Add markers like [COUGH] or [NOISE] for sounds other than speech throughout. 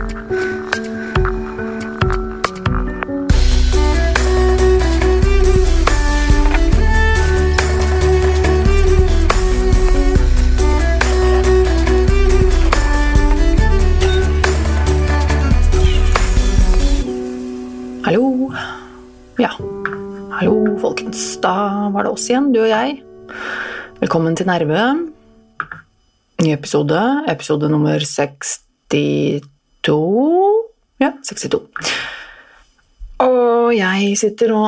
Hallo. Ja. Hallo, folkens. Da var det oss igjen, du og jeg. Velkommen til Nerve. Ny episode. Episode nummer 62 Ja, 62. Og jeg sitter nå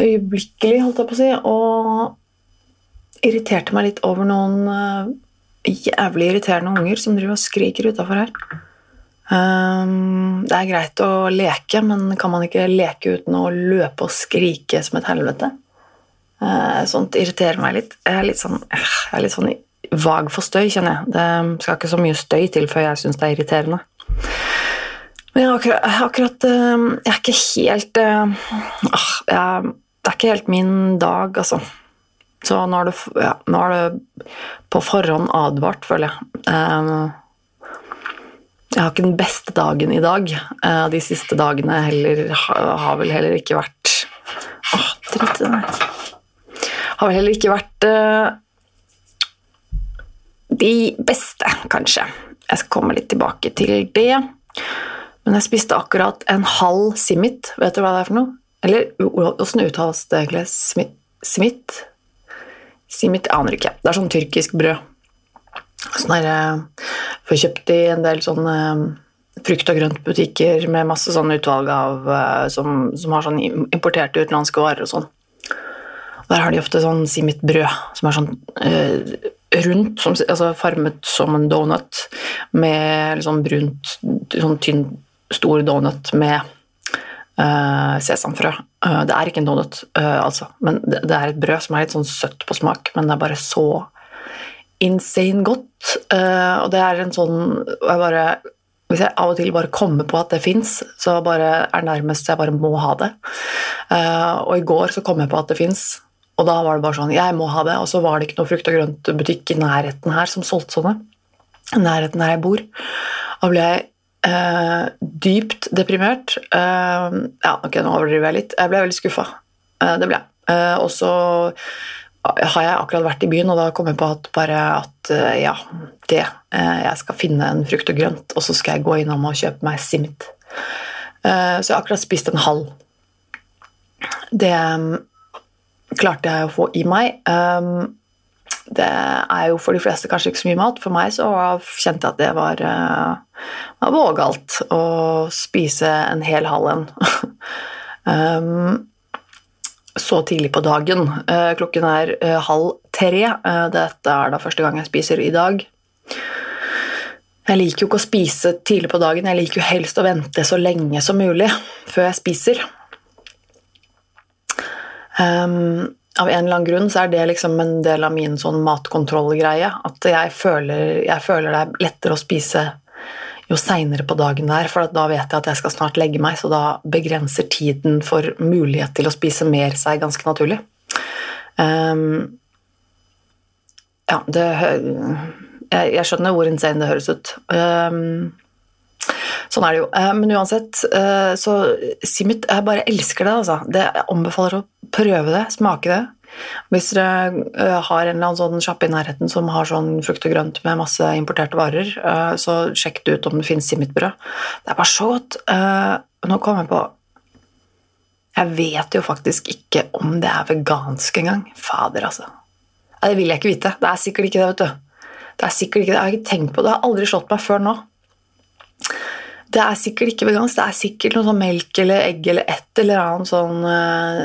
øyeblikkelig, holdt jeg på å si, og irriterte meg litt over noen eh, jævlig irriterende unger som driver og skriker utafor her. Um, det er greit å leke, men kan man ikke leke uten å løpe og skrike som et helvete? Uh, sånt irriterer meg litt. Jeg er litt sånn, jeg er litt sånn vag for støy, kjenner jeg. Det skal ikke så mye støy til før jeg syns det er irriterende. Men akkurat, akkurat uh, Jeg er ikke helt jeg, Det er ikke helt min dag, altså. Så nå er det, ja, nå er det på forhånd advart, føler jeg. Um, jeg har ikke den beste dagen i dag. Eh, de siste dagene heller, har vel heller ikke vært Åh, dritt i det. Har vel heller ikke vært uh, de beste, kanskje. Jeg skal komme litt tilbake til det. Men jeg spiste akkurat en halv simit. Vet du hva det er for noe? Eller åssen uttales det egentlig? Simit? Simit? Aner ikke. Det er sånn tyrkisk brød. Sånn der, eh, Får kjøpt i en del sånne eh, frukt- og grøntbutikker med masse sånn utvalg av eh, som, som har sånn importerte utenlandske varer og sånn. Der har de ofte sånn simit-brød som er sånn eh, rundt, som, altså farmet som en donut, med liksom brunt, sånn tynn, stor donut med uh, sesamfrø. Uh, det er ikke en donut, uh, altså, men det, det, er et brød som er litt sånn søtt på smak, men det er bare så insane godt. Og det er en sånn jeg bare, Hvis jeg av og til bare kommer på at det fins, så bare er nærmest jeg bare må ha det. Og i går så kom jeg på at det fins, og da var det bare sånn Jeg må ha det. Og så var det ikke noe frukt og grønt-butikk i nærheten her som solgte sånne. Nærheten der jeg bor. Da ble jeg eh, dypt deprimert. ja, ok, nå overdriver jeg litt. Jeg ble veldig skuffa. det ble jeg. og så har jeg akkurat vært i byen, og da kom jeg på at bare at eh, ja, det eh, Jeg skal finne en frukt og grønt, og så skal jeg gå innom og kjøpe meg simt. Eh, så jeg har akkurat spist en halv. Det klarte jeg å få i meg. Det er jo for de fleste kanskje ikke så mye mat. For meg så kjente jeg at det var, var vågalt å spise en hel halv en. [LAUGHS] så tidlig på dagen. Uh, klokken er uh, halv tre. Uh, dette er da første gang jeg spiser i dag. Jeg liker jo ikke å spise tidlig på dagen, jeg liker jo helst å vente så lenge som mulig før jeg spiser. Um, av en eller annen grunn så er det liksom en del av min sånn matkontrollgreie. At jeg føler, jeg føler det er lettere å spise jo seinere på dagen det er, for da vet jeg at jeg skal snart legge meg, så da begrenser tiden for mulighet til å spise mer seg ganske naturlig. Um, ja, det jeg, skjønner hvor insane det høres ut. Um, sånn er det jo. Uh, men uansett, uh, så Simit Jeg bare elsker det, altså. Det, jeg anbefaler å prøve det, smake det. Hvis dere eh, har en eller annen sånn sjappe i nærheten som har sånn frukt og grønt med masse importerte varer, eh, så sjekk det ut om det finnes simmitbrød. Det er bare så godt. Eh, nå kom jeg på Jeg vet jo faktisk ikke om det er vegansk engang. Fader, altså. Det vil jeg ikke vite. Det er sikkert ikke det, vet du. Det er sikkert ikke det. Jeg har ikke tenkt på det. Det har aldri slått meg før nå. Det er sikkert ikke vegansk. Det er sikkert noe sånn melk eller egg eller et eller annet sånn uh,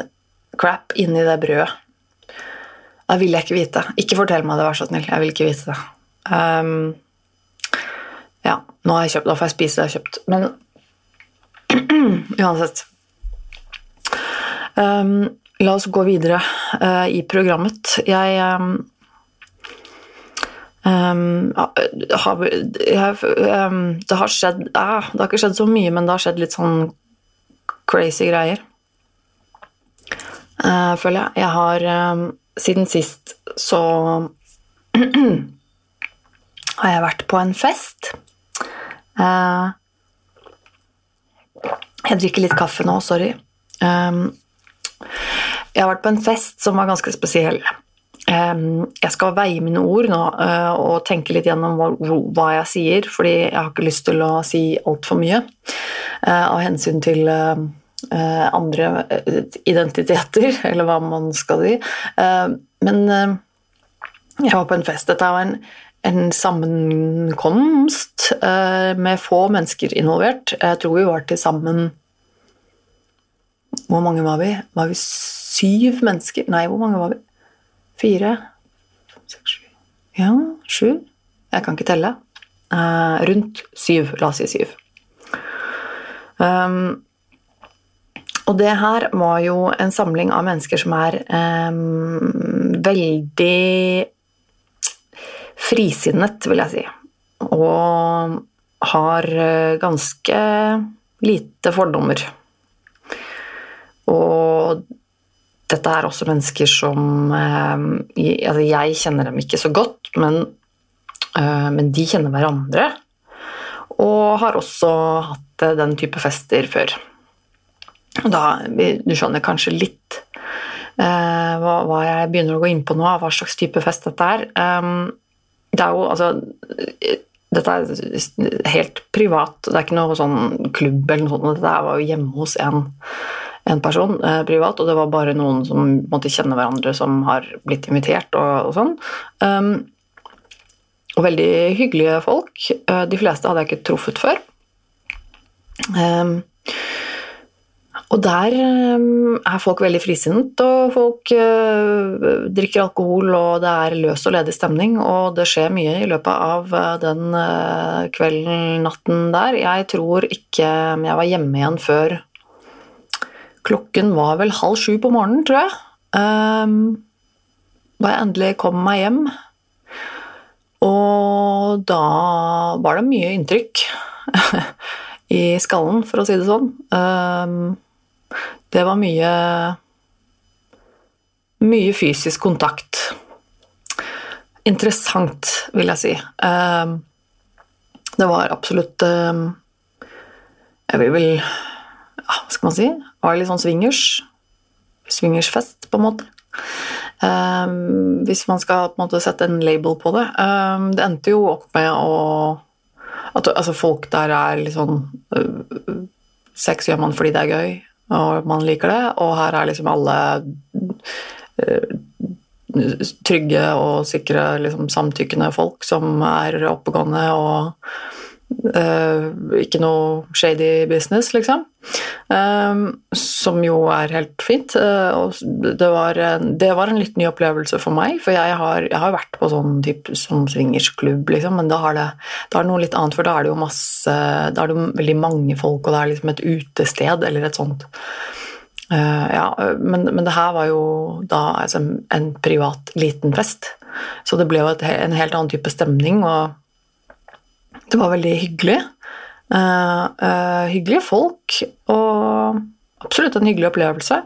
crap inni det brødet. Det vil jeg ikke vite. Ikke fortell meg det, vær så snill. Jeg vil ikke vite det. Um, ja, nå har jeg kjøpt, da får jeg spise det jeg har kjøpt. Men [CLEARS THROAT] uansett um, La oss gå videre uh, i programmet. Jeg um, har, jeg, Det har skjedd ah, Det har ikke skjedd så mye, men det har skjedd litt sånn crazy greier. Uh, føler jeg. Jeg har siden sist så [CLEARS THROAT] har jeg vært på en fest. Uh, Jeg drikker litt kaffe nå, sorry. Um, jeg har vært på en fest som var ganske spesiell. Um, jeg skal veie mine ord nå uh, og tenke litt gjennom hva, jeg sier, fordi jeg har ikke lyst til å si altfor mye uh, av hensyn til uh, andre identiteter, [LAUGHS] eller hva man skal si. men jeg var på en fest. Dette var en, en sammenkomst med få mennesker involvert. Jeg tror vi var til sammen hvor mange var vi? Var vi syv mennesker? Nei, hvor mange var vi? Fire? Seks, sju Ja, sju? Jeg kan ikke telle. Uh, rundt syv. La oss si syv. Um, og det her var jo en samling av mennesker som er um, veldig frisinnet, vil jeg si. Og har eh, ganske lite fordommer. Og dette er også mennesker som eh, altså Jeg kjenner dem ikke så godt, men, eh, men, de kjenner hverandre. Og har også hatt eh, den type fester før. Da, du skjønner kanskje litt hva, hva, jeg begynner å gå inn på nå, hva slags type fest dette er. det er jo altså dette er helt privat, det er ikke noe sånn klubb eller noe sånt. Dette var jo hjemme hos en en person eh, privat, og det var bare noen som måtte kjenne hverandre, som har blitt invitert og, og sånn. Um, og veldig hyggelige folk. Uh, de fleste hadde jeg ikke truffet før. Um, og der um, er folk veldig frisinnet, og folk uh, drikker alkohol, og det er løs og ledig stemning, og det skjer mye i løpet av uh, den uh, kvelden, natten der. Jeg tror ikke jeg var hjemme igjen før Klokken var vel halv sju på morgenen, tror jeg. Um, da jeg endelig kom meg hjem. Og da var det mye inntrykk [LAUGHS] i skallen, for å si det sånn. Um, det var mye Mye fysisk kontakt. Interessant, vil jeg si. Um, det var absolutt Jeg vil vel Hva skal man si? Var litt sånn swingers. Swingersfest, på en måte. Um, hvis man skal på en måte sette en label på det. Um, det endte jo opp med å at altså, folk der er litt sånn uh, Sex gjør man fordi det er gøy, og man liker det, og her er liksom alle uh, trygge og sikre, liksom, samtykkende folk som er oppegående og Uh, ikke noe shady business, liksom. Uh, som jo er helt fint. Uh, det, var en, det, var en, litt ny opplevelse for meg, for jeg har, jeg har vært på sånn type sånn swingersklubb, liksom, men da har det, da er det noe litt annet, for da er det jo masse Da er det jo veldig mange folk, og det er liksom et utested eller et sånt. Uh, ja, men, men, det her var jo da altså, en privat, liten fest, så det ble jo et, en helt annen type stemning. og det var veldig hyggelig. Uh, uh, hyggelige folk og absolutt en hyggelig opplevelse.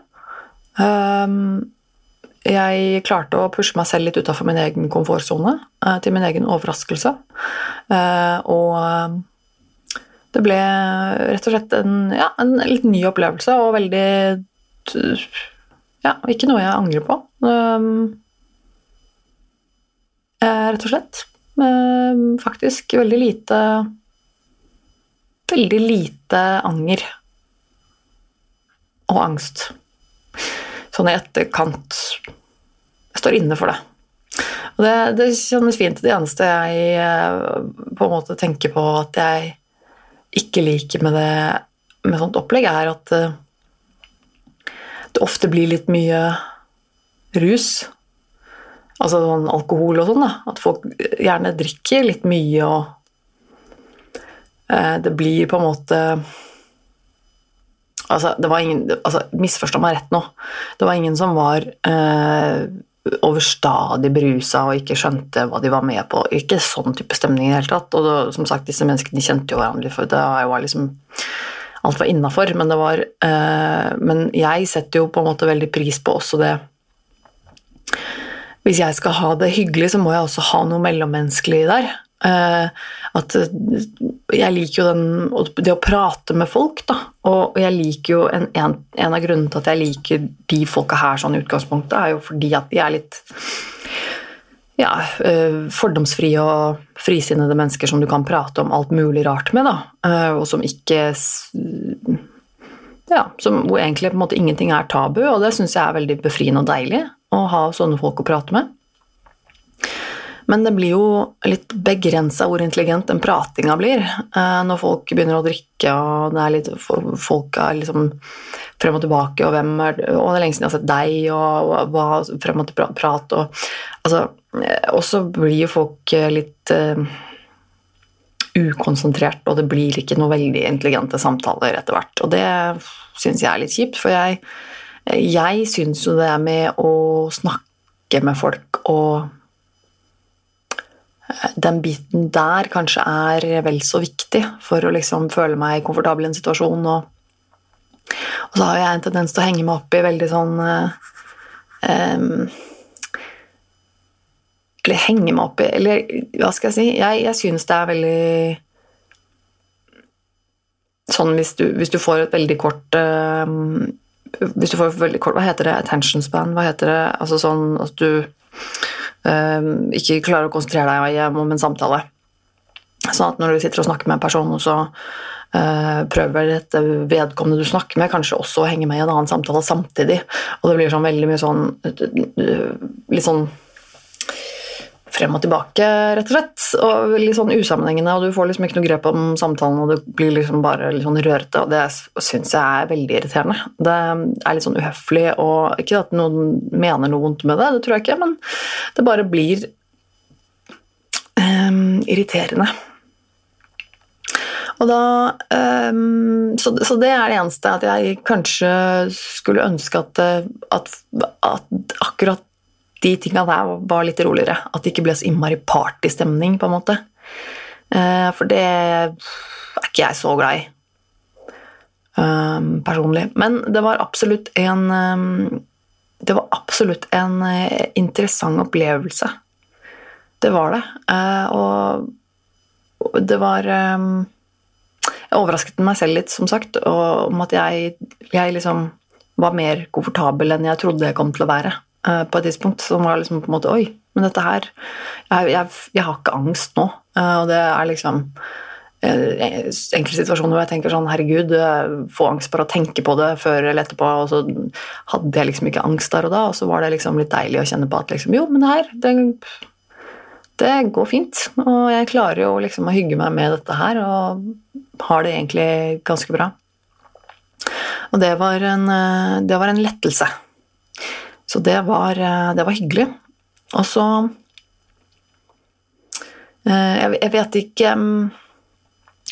Um, jeg klarte å pushe meg selv litt utafor min egen komfortsone, uh, til min egen overraskelse. og det ble rett og slett en, ja, en litt ny opplevelse, og veldig Ja, ikke noe jeg angrer på. Um, rett og slett. Faktisk veldig lite Veldig lite anger og angst. Sånn i etterkant. Jeg står inne for det. Og det, det kjennes fint. Det eneste jeg eh, på en måte tenker på at jeg ikke liker med det med sånt opplegg, er at eh, det ofte blir litt mye rus Altså sånn alkohol og sånn, da. At folk gjerne drikker litt mye og eh, Det blir på en måte Altså, det var ingen altså, Misforstå meg rett nå. Det var ingen som var eh, overstadig berusa og ikke skjønte hva de var med på. Ikke sånn type stemning i det hele tatt. Og det, som sagt, disse menneskene kjente jo hverandre, for det var liksom Alt var innafor, men det var eh, Men jeg setter jo på en måte veldig pris på også det hvis jeg skal ha det hyggelig, så må jeg også ha noe mellommenneskelig der. Eh, at jeg liker jo den, det å prate med folk, da. Og jeg liker jo en, en, en, av grunnene til at jeg liker de folka her sånn i utgangspunktet, er jo fordi at de er litt ja, eh, fordomsfrie og frisinnede mennesker som du kan prate om alt mulig rart med, da. Eh, og som ikke ja, som, hvor egentlig på en måte ingenting er tabu, og det syns jeg er veldig befriende og deilig å ha sånne folk å prate med. Men det blir jo litt begrensa hvor intelligent den pratinga blir eh, når folk begynner å drikke, og det er litt, folk er liksom frem og tilbake, og hvem er Og det er lenge siden jeg har sett deg, og, hva frem og til prat, og altså eh, så blir jo folk litt uh, ukonsentrert, og det blir ikke noe veldig intelligente samtaler etter hvert. Og det syns jeg er litt kjipt, for jeg, jeg syns jo det er med å snakke med folk og eh, den biten der kanskje er vel så viktig for å liksom føle meg komfortabel i en situasjon. Og, og så har jeg en tendens til å henge meg opp i veldig sånn um, Eller henge meg opp i Eller hva skal jeg si? Jeg, jeg syns det er veldig sånn hvis du, hvis du, får et veldig kort uh, Hvis du får veldig kort Hva heter det? Attention span? Hva heter det? Altså sånn at du uh, ikke klarer å konsentrere deg om en samtale. Sånn at når du sitter og snakker med en person, og så uh, prøver dette vedkommende du snakker med, kanskje også å henge med i en annen samtale samtidig. Og det blir sånn veldig mye sånn Litt sånn frem og tilbake, rett og slett. Og litt sånn usammenhengende, og du får liksom ikke noe grep om samtalen, og det blir liksom bare litt sånn rørete, og det syns jeg er veldig irriterende. Det er litt sånn uhøflig, og ikke at noen mener noe vondt med det, det tror jeg ikke, men det bare blir um, irriterende. Og da, um, så, så, det er det eneste, at jeg kanskje skulle ønske at, at, at akkurat de tinga der var litt roligere. At det ikke ble så innmari partystemning, på en måte. Eh, for det er ikke jeg så glad i um, personlig. Men det var absolutt en um, Det var absolutt en uh, interessant opplevelse. Det var det. Uh, og det var um, Jeg overrasket meg selv litt, som sagt, om at jeg, jeg liksom var mer komfortabel enn jeg trodde jeg kom til å være. Eh, på et tidspunkt som var liksom på en måte Oi, men dette her Jeg, jeg, jeg har ikke angst nå. Uh, og det er liksom enkelte situasjoner hvor jeg tenker sånn Herregud, få angst bare å tenke på det før eller etterpå. Og så hadde jeg liksom ikke angst der og da, og så var det liksom litt deilig å kjenne på at liksom Jo, men det her, det, det går fint. Og jeg klarer jo liksom å hygge meg med dette her, og har det egentlig ganske bra. Og det var en, det var en lettelse. Så det var, eh, det var hyggelig. Og så eh, Jeg vet ikke mm,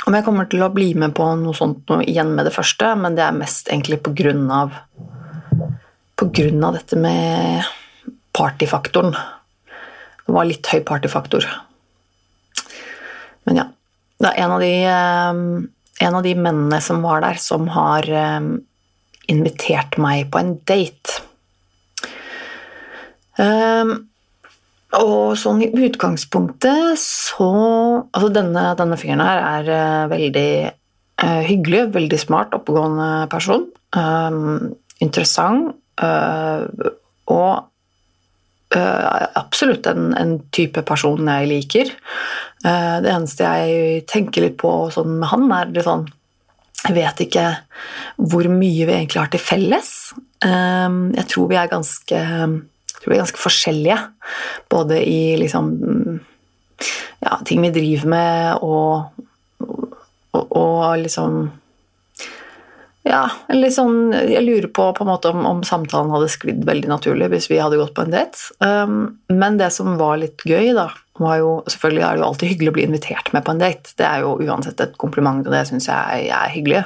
om jeg kommer til å bli med på noe sånt noe igjen med det første, men det er mest egentlig på grunn av På grunn av dette med partyfaktoren. Det var litt høy partyfaktor. Men ja. Det er en av de, eh, en av de mennene som var der, som har invitert meg på en date. Um, og sånn i utgangspunktet så Altså denne, denne fyren her er uh, veldig uh, hyggelig, veldig smart, oppegående person. Um, interessant. Uh, og absolutt en, en, type person jeg liker. det eneste jeg tenker litt på sånn med han, er det sånn Jeg vet ikke hvor mye vi egentlig har til felles. Um, jeg tror vi er ganske jeg ganske forskjellige. Både i liksom ja, ting vi driver med, og, og, og liksom ja, litt sånn Jeg lurer på, på en måte om, om, samtalen hadde sklidd veldig naturlig hvis vi hadde gått på en date. Um, men det som var litt gøy, da, var jo Selvfølgelig er det jo alltid hyggelig å bli invitert med på en date. Det er jo uansett et kompliment, og det syns jeg er hyggelig.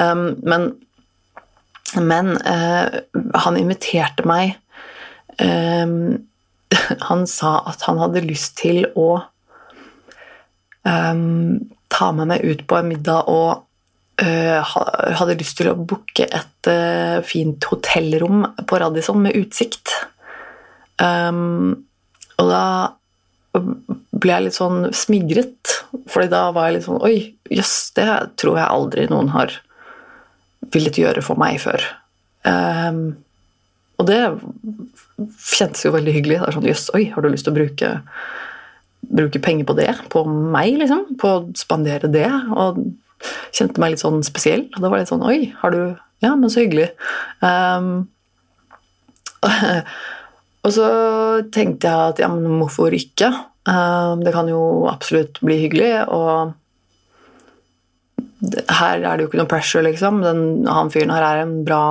Um, men men uh, han inviterte meg um, [LAUGHS] Han sa at han hadde lyst til å um, ta med meg ut på en middag og uh, hadde lyst til å booke et uh, fint hotellrom på Radisson med utsikt. Um, og da ble jeg litt sånn smigret. Fordi da var jeg litt sånn Oi, jøss, det tror jeg aldri noen har villet gjøre for meg før. Um, og det kjentes jo veldig hyggelig. Det er sånn, Jøss, oi, har du lyst til å bruke, bruke penger på det? På meg, liksom? På å spandere det? Og kjente meg litt sånn spesiell. Og det var litt sånn Oi, har du Ja, men så hyggelig. Um, [LAUGHS] og så tenkte jeg at ja, men hvorfor ikke? Um, det kan jo absolutt bli hyggelig, og her er det jo ikke noe pressure, liksom. Den, han fyren her er en bra,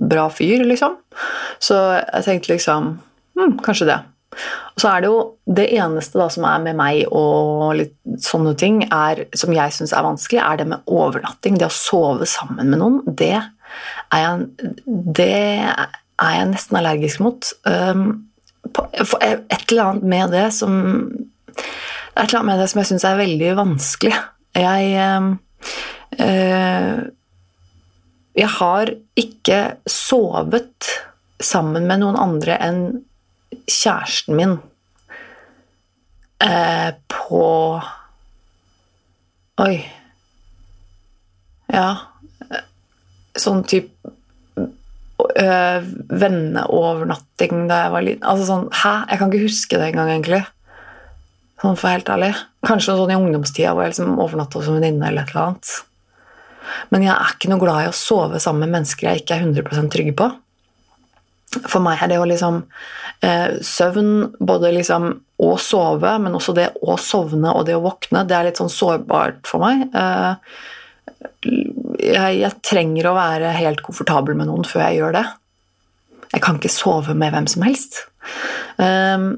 bra, fyr, liksom. Så jeg tenkte liksom hm, Kanskje det. Og så er det jo det eneste da som er med meg og litt sånne ting, er, som jeg syns er vanskelig, er det med overnatting. Det å sove sammen med noen. Det er jeg, det er jeg nesten allergisk mot. Um, et eller annet med det som Et eller annet med det som jeg syns er veldig vanskelig. Jeg um, Jeg har ikke sovet sammen med noen andre enn kjæresten min uh, på Oi. Ja Sånn type øh, venneovernatting da jeg var liten. Altså sånn, Hæ? Jeg kan ikke huske det engang, egentlig. Sånn for helt ærlig. Kanskje sånn i ungdomstida hvor jeg liksom overnatta som venninne eller et eller annet. Men jeg er ikke noe glad i å sove sammen med mennesker jeg ikke er 100% trygg på. For meg er det å liksom eh, Søvn, både liksom å sove, men også det å sovne og det å våkne, det er litt sånn sårbart for meg. Eh, jeg, jeg, trenger å være helt komfortabel med noen før jeg gjør det. Jeg kan ikke sove med hvem som helst. Um,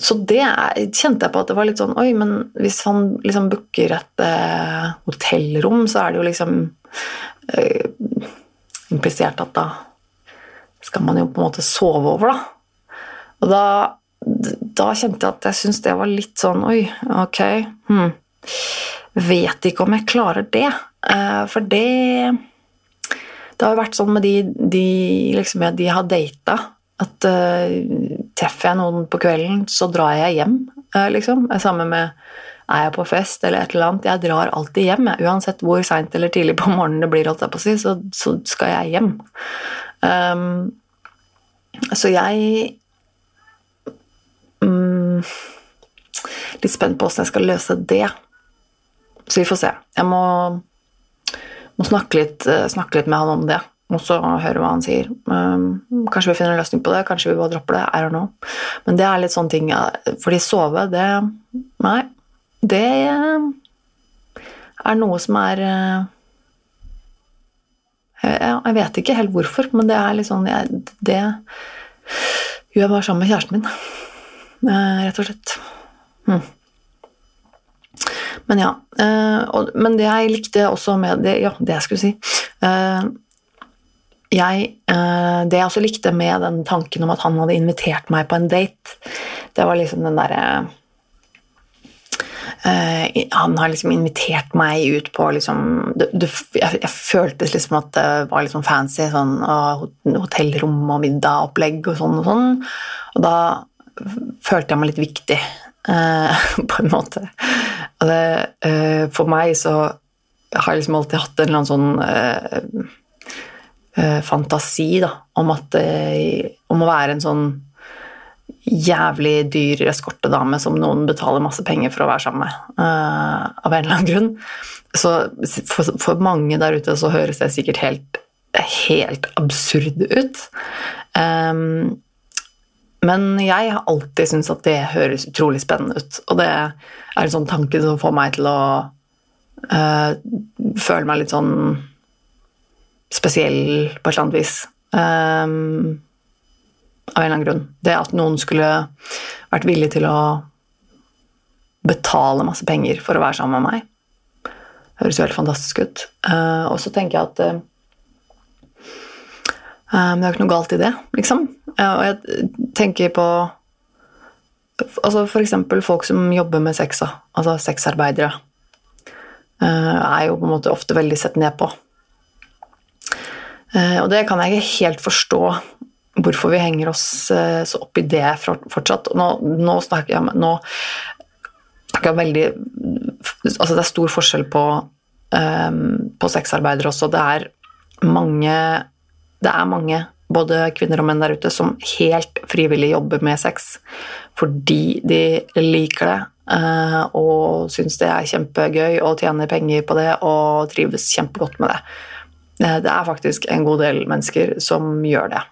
så det kjente jeg på at det var litt sånn Oi, men hvis han liksom booker et uh, hotellrom, så er det jo liksom uh, implisert at da skal man jo på en måte sove over, da. Og da, da kjente jeg at jeg syntes det var litt sånn Oi, ok. Hmm. Vet ikke om jeg klarer det. Uh, for det Det har jo vært sånn med de, de, liksom, de har data, at uh, treffer jeg noen på kvelden, så drar jeg hjem, uh, liksom. Sammen med Er jeg på fest eller et eller annet Jeg drar alltid hjem. Jeg. Uansett hvor seint eller tidlig på morgenen det blir, holdt jeg på å si, så, så skal jeg hjem. Um, så jeg um, Litt spent på åssen jeg skal løse det. Så vi får se. Jeg må, må snakke, litt, eh, snakke, litt, med han om det, og så høre hva han sier. Um, kanskje vi finner en løsning på det, kanskje vi bare dropper det. I don't know. Men det er litt sånne ting Fordi sove, det Nei. Det er noe som er eh, Jeg vet ikke helt hvorfor, men det er litt sånn jeg, Det gjør jeg bare sammen med kjæresten min, [LAUGHS] eh, rett og slett. Hm. Men ja. Uh, men det jeg likte også med det Ja, det jeg skulle si jeg, uh, Det jeg også likte med den tanken om at han hadde invitert meg på en date, det var liksom den derre han har liksom invitert meg ut på liksom det, det, jeg, jeg føltes liksom at det var sånn fancy. Sånn, hotellrom og middagopplegg og sånn og sånn. Og da følte jeg meg litt viktig, [LAUGHS] på en måte. Det, eh, for meg så har jeg liksom alltid hatt en eller annen sånn eh, eh, fantasi da, om, at, om å være en sånn jævlig dyr eskortedame som noen betaler masse penger for å være sammen med, uh, av en eller annen grunn. Så for, for, mange der ute så høres det sikkert helt, helt absurd ut. Um, men jeg har alltid syntes at det høres utrolig spennende ut. Og det er en sånn tanke som får meg til å uh, føle meg litt sånn spesiell på et eller annet vis. Um, av en eller annen grunn. Det at noen skulle vært villig til å betale masse penger for å være sammen med meg, høres jo helt fantastisk ut. Uh, og så tenker jeg at uh, det er ikke noe galt i det, liksom. Og jeg tenker på altså F.eks. folk som jobber med sex, altså sexarbeidere, er jo på en måte ofte veldig sett ned på. Eh, og det kan jeg ikke helt forstå hvorfor vi henger oss eh, så opp i det fortsatt. Nå, nå snakker jeg nå snakker jeg veldig Altså, det er stor forskjell på, um, på sexarbeidere også. Det er mange Det er mange, både kvinner og menn der ute, som helt frivillig jobber med sex fordi de liker det. Og syns det er kjempegøy og tjener penger på det og trives kjempegodt med det. Uh, det er faktisk en god del mennesker som gjør det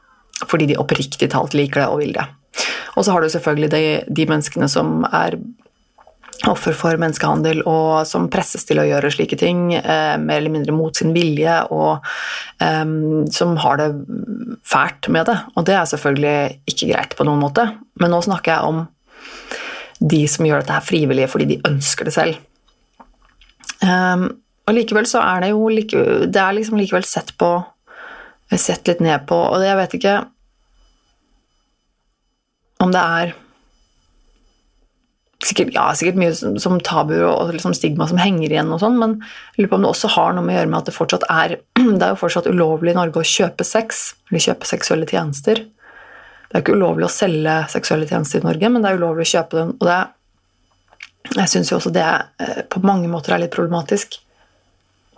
fordi de oppriktig talt liker det og vil det. Og så har du selvfølgelig de, de menneskene som er offer for menneskehandel og som presses til å gjøre slike ting eh, mer eller mindre mot sin vilje, og eh, som har det fælt med det. Og det er selvfølgelig ikke greit på noen måte. Men nå snakker jeg om de som gjør dette her frivillige fordi de ønsker det selv. Um, og likevel så er det jo like, det er liksom likevel sett på sett litt ned på, og jeg vet ikke om det er sikkert, ja, sikkert mye som, som tabuer og liksom stigma som henger igjen, og sånn, men jeg lurer på om det også har noe med å gjøre med at det fortsatt er [CLEARS THROAT] det er jo fortsatt ulovlig i Norge å kjøpe sex, eller kjøpe seksuelle tjenester. Det er ikke ulovlig å selge seksuelle tjenester i Norge, men det er ulovlig å kjøpe den. Og det, jeg syns jo også det eh, på mange måter er litt problematisk.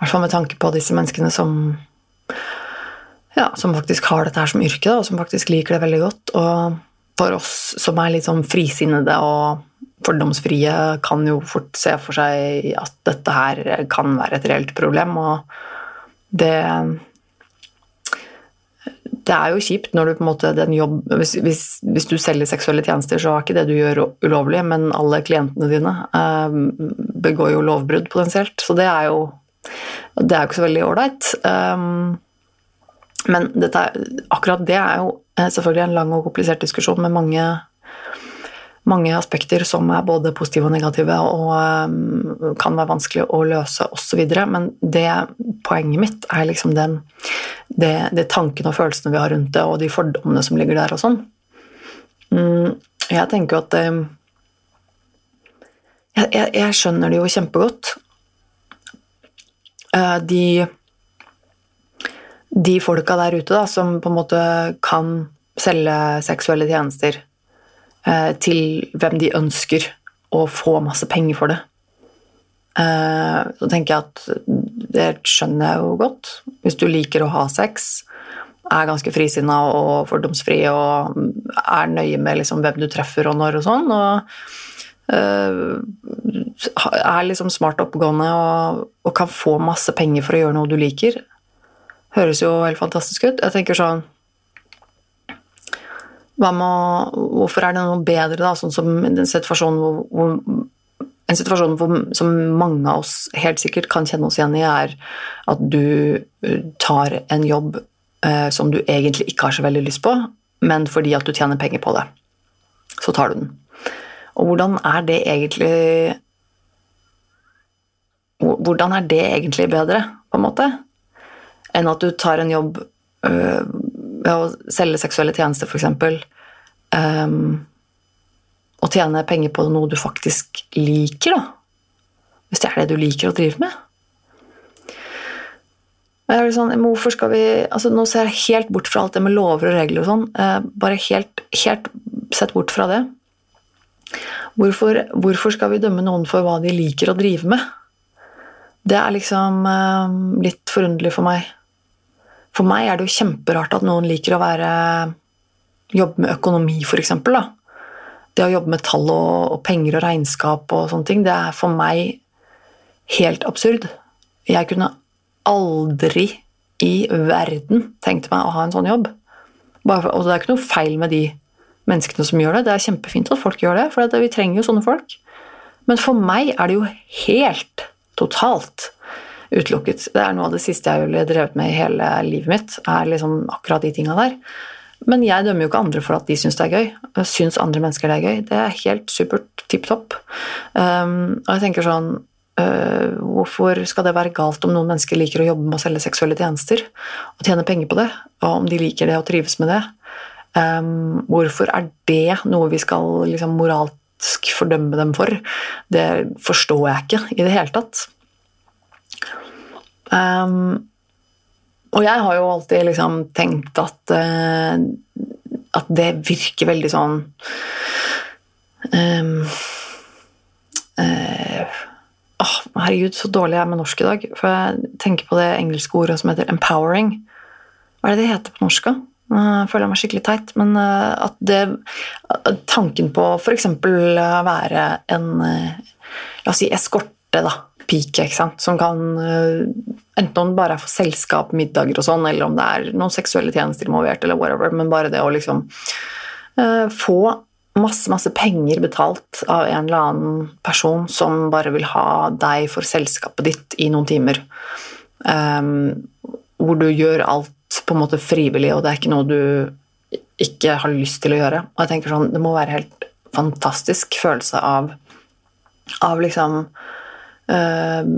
Hvert fall med tanke på disse menneskene som ja, som faktisk har dette her som yrke, da, og som faktisk liker det veldig godt. Og for oss som er litt sånn frisinnede og fordomsfrie, kan jo fort se for seg at dette her kan være et reelt problem, og det det er jo kjipt når du på en måte den jobb, hvis, hvis, hvis, du selger seksuelle tjenester, så er ikke det du gjør ulovlig, men alle klientene dine eh, begår jo lovbrudd potensielt. Så det er jo det er jo ikke så veldig ålreit. Um, men dette, akkurat det er jo eh, selvfølgelig en lang og komplisert diskusjon med mange, mange aspekter som er både positive og negative og um, kan være vanskelig å løse osv. Men det poenget mitt er liksom den det, det tankene og følelsene vi har rundt det, og de fordommene som ligger der og sånn. Mm, jeg tenker jo at um, jeg, jeg, jeg, skjønner det jo kjempegodt. Uh, de de folka der ute da, som på en måte kan selge seksuelle tjenester eh, til hvem de ønsker, og få masse penger for det. Eh, så tenker jeg at det skjønner jeg jo godt. Hvis du liker å ha sex, er ganske frisinna og fordomsfri og er nøye med liksom hvem du treffer og når og sånn, og eh, er liksom smart og oppegående og, og kan få masse penger for å gjøre noe du liker, høres jo helt fantastisk ut. Jeg tenker sånn med, Hvorfor er det noe bedre, da, sånn som en situasjon hvor, hvor en situasjon som mange av oss helt sikkert kan kjenne oss igjen i, er at du eh, tar en jobb eh, som du egentlig ikke har så veldig lyst på, men fordi at du tjener penger på det, så tar du den. Og hvordan er det egentlig Hvordan er det egentlig bedre, på en måte? enn at du tar en jobb øh, ved å selge seksuelle tjenester, f.eks., um, øh, og tjene penger på noe du faktisk liker, da. Hvis det er det du liker å drive med. Sånn, hvorfor skal vi altså Nå ser jeg helt bort fra alt det med lover og regler og sånn. Eh, bare helt, helt sett bort fra det. Hvorfor, hvorfor, skal vi dømme noen for hva de liker å drive med? Det er liksom eh, litt forunderlig for meg. For meg er det jo kjemperart at noen liker å være jobbe med økonomi, f.eks. Det å jobbe med tall og, og, penger og regnskap og sånne ting, det er for meg helt absurd. Jeg kunne aldri i verden tenkt meg å ha en sånn jobb. For, og det er ikke noe feil med de menneskene som gjør det. Det er kjempefint at folk gjør det, for vi trenger jo sånne folk. Men for meg er det jo helt totalt utelukket. Det er noe av det siste jeg ville drevet med i hele livet mitt. er liksom akkurat de tinga der. Men jeg dømmer jo ikke andre for at de syns det er gøy. Syns andre mennesker det er gøy? Det er helt supert, tipp topp. Um, og jeg tenker sånn uh, Hvorfor skal det være galt om noen mennesker liker å jobbe med å selge seksuelle tjenester og tjene penger på det, og om de liker det og trives med det? Um, hvorfor er det noe vi skal liksom moralsk fordømme dem for? Det forstår jeg ikke i det hele tatt. Um, og jeg har jo alltid liksom tenkt at uh, at det virker veldig sånn um, uh, oh, Herregud, så dårlig jeg er med norsk i dag. For jeg tenker på det engelske ordet som heter 'empowering'. Hva er det det heter på norsk? da? Jeg føler meg skikkelig teit, men at det Tanken på f.eks. være en La oss si eskorte, da pike, ikke sant? som kan Enten om det bare er for selskap, middager og sånn, eller om det er noen seksuelle tjenester involvert, eller whatever, men bare det å liksom få masse, masse penger betalt av en eller annen person som bare vil ha deg for selskapet ditt i noen timer. Um, hvor du gjør alt på en måte frivillig, og det er ikke noe du ikke har lyst til å gjøre. Og jeg tenker sånn, Det må være helt fantastisk følelse av, av liksom øh,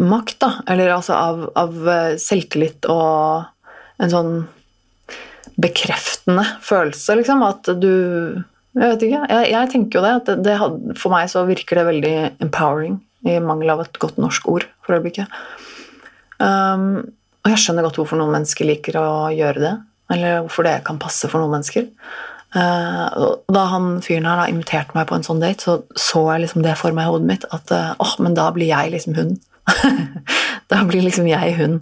makt, da. Eller altså av, av, eh, selvtillit og en sånn bekreftende følelse, liksom. At du Jeg vet ikke. Jeg, jeg tenker jo det. At det, det for meg så virker det veldig empowering, i mangel av et godt norsk ord for øyeblikket. Um, og jeg skjønner godt hvorfor noen mennesker liker å gjøre det. Eller hvorfor det kan passe for noen mennesker. Uh, da han fyren her da inviterte meg på en sånn date, så så jeg liksom det for meg i hodet mitt. At åh, oh, men da blir jeg liksom hun. [LAUGHS] da blir liksom jeg hun.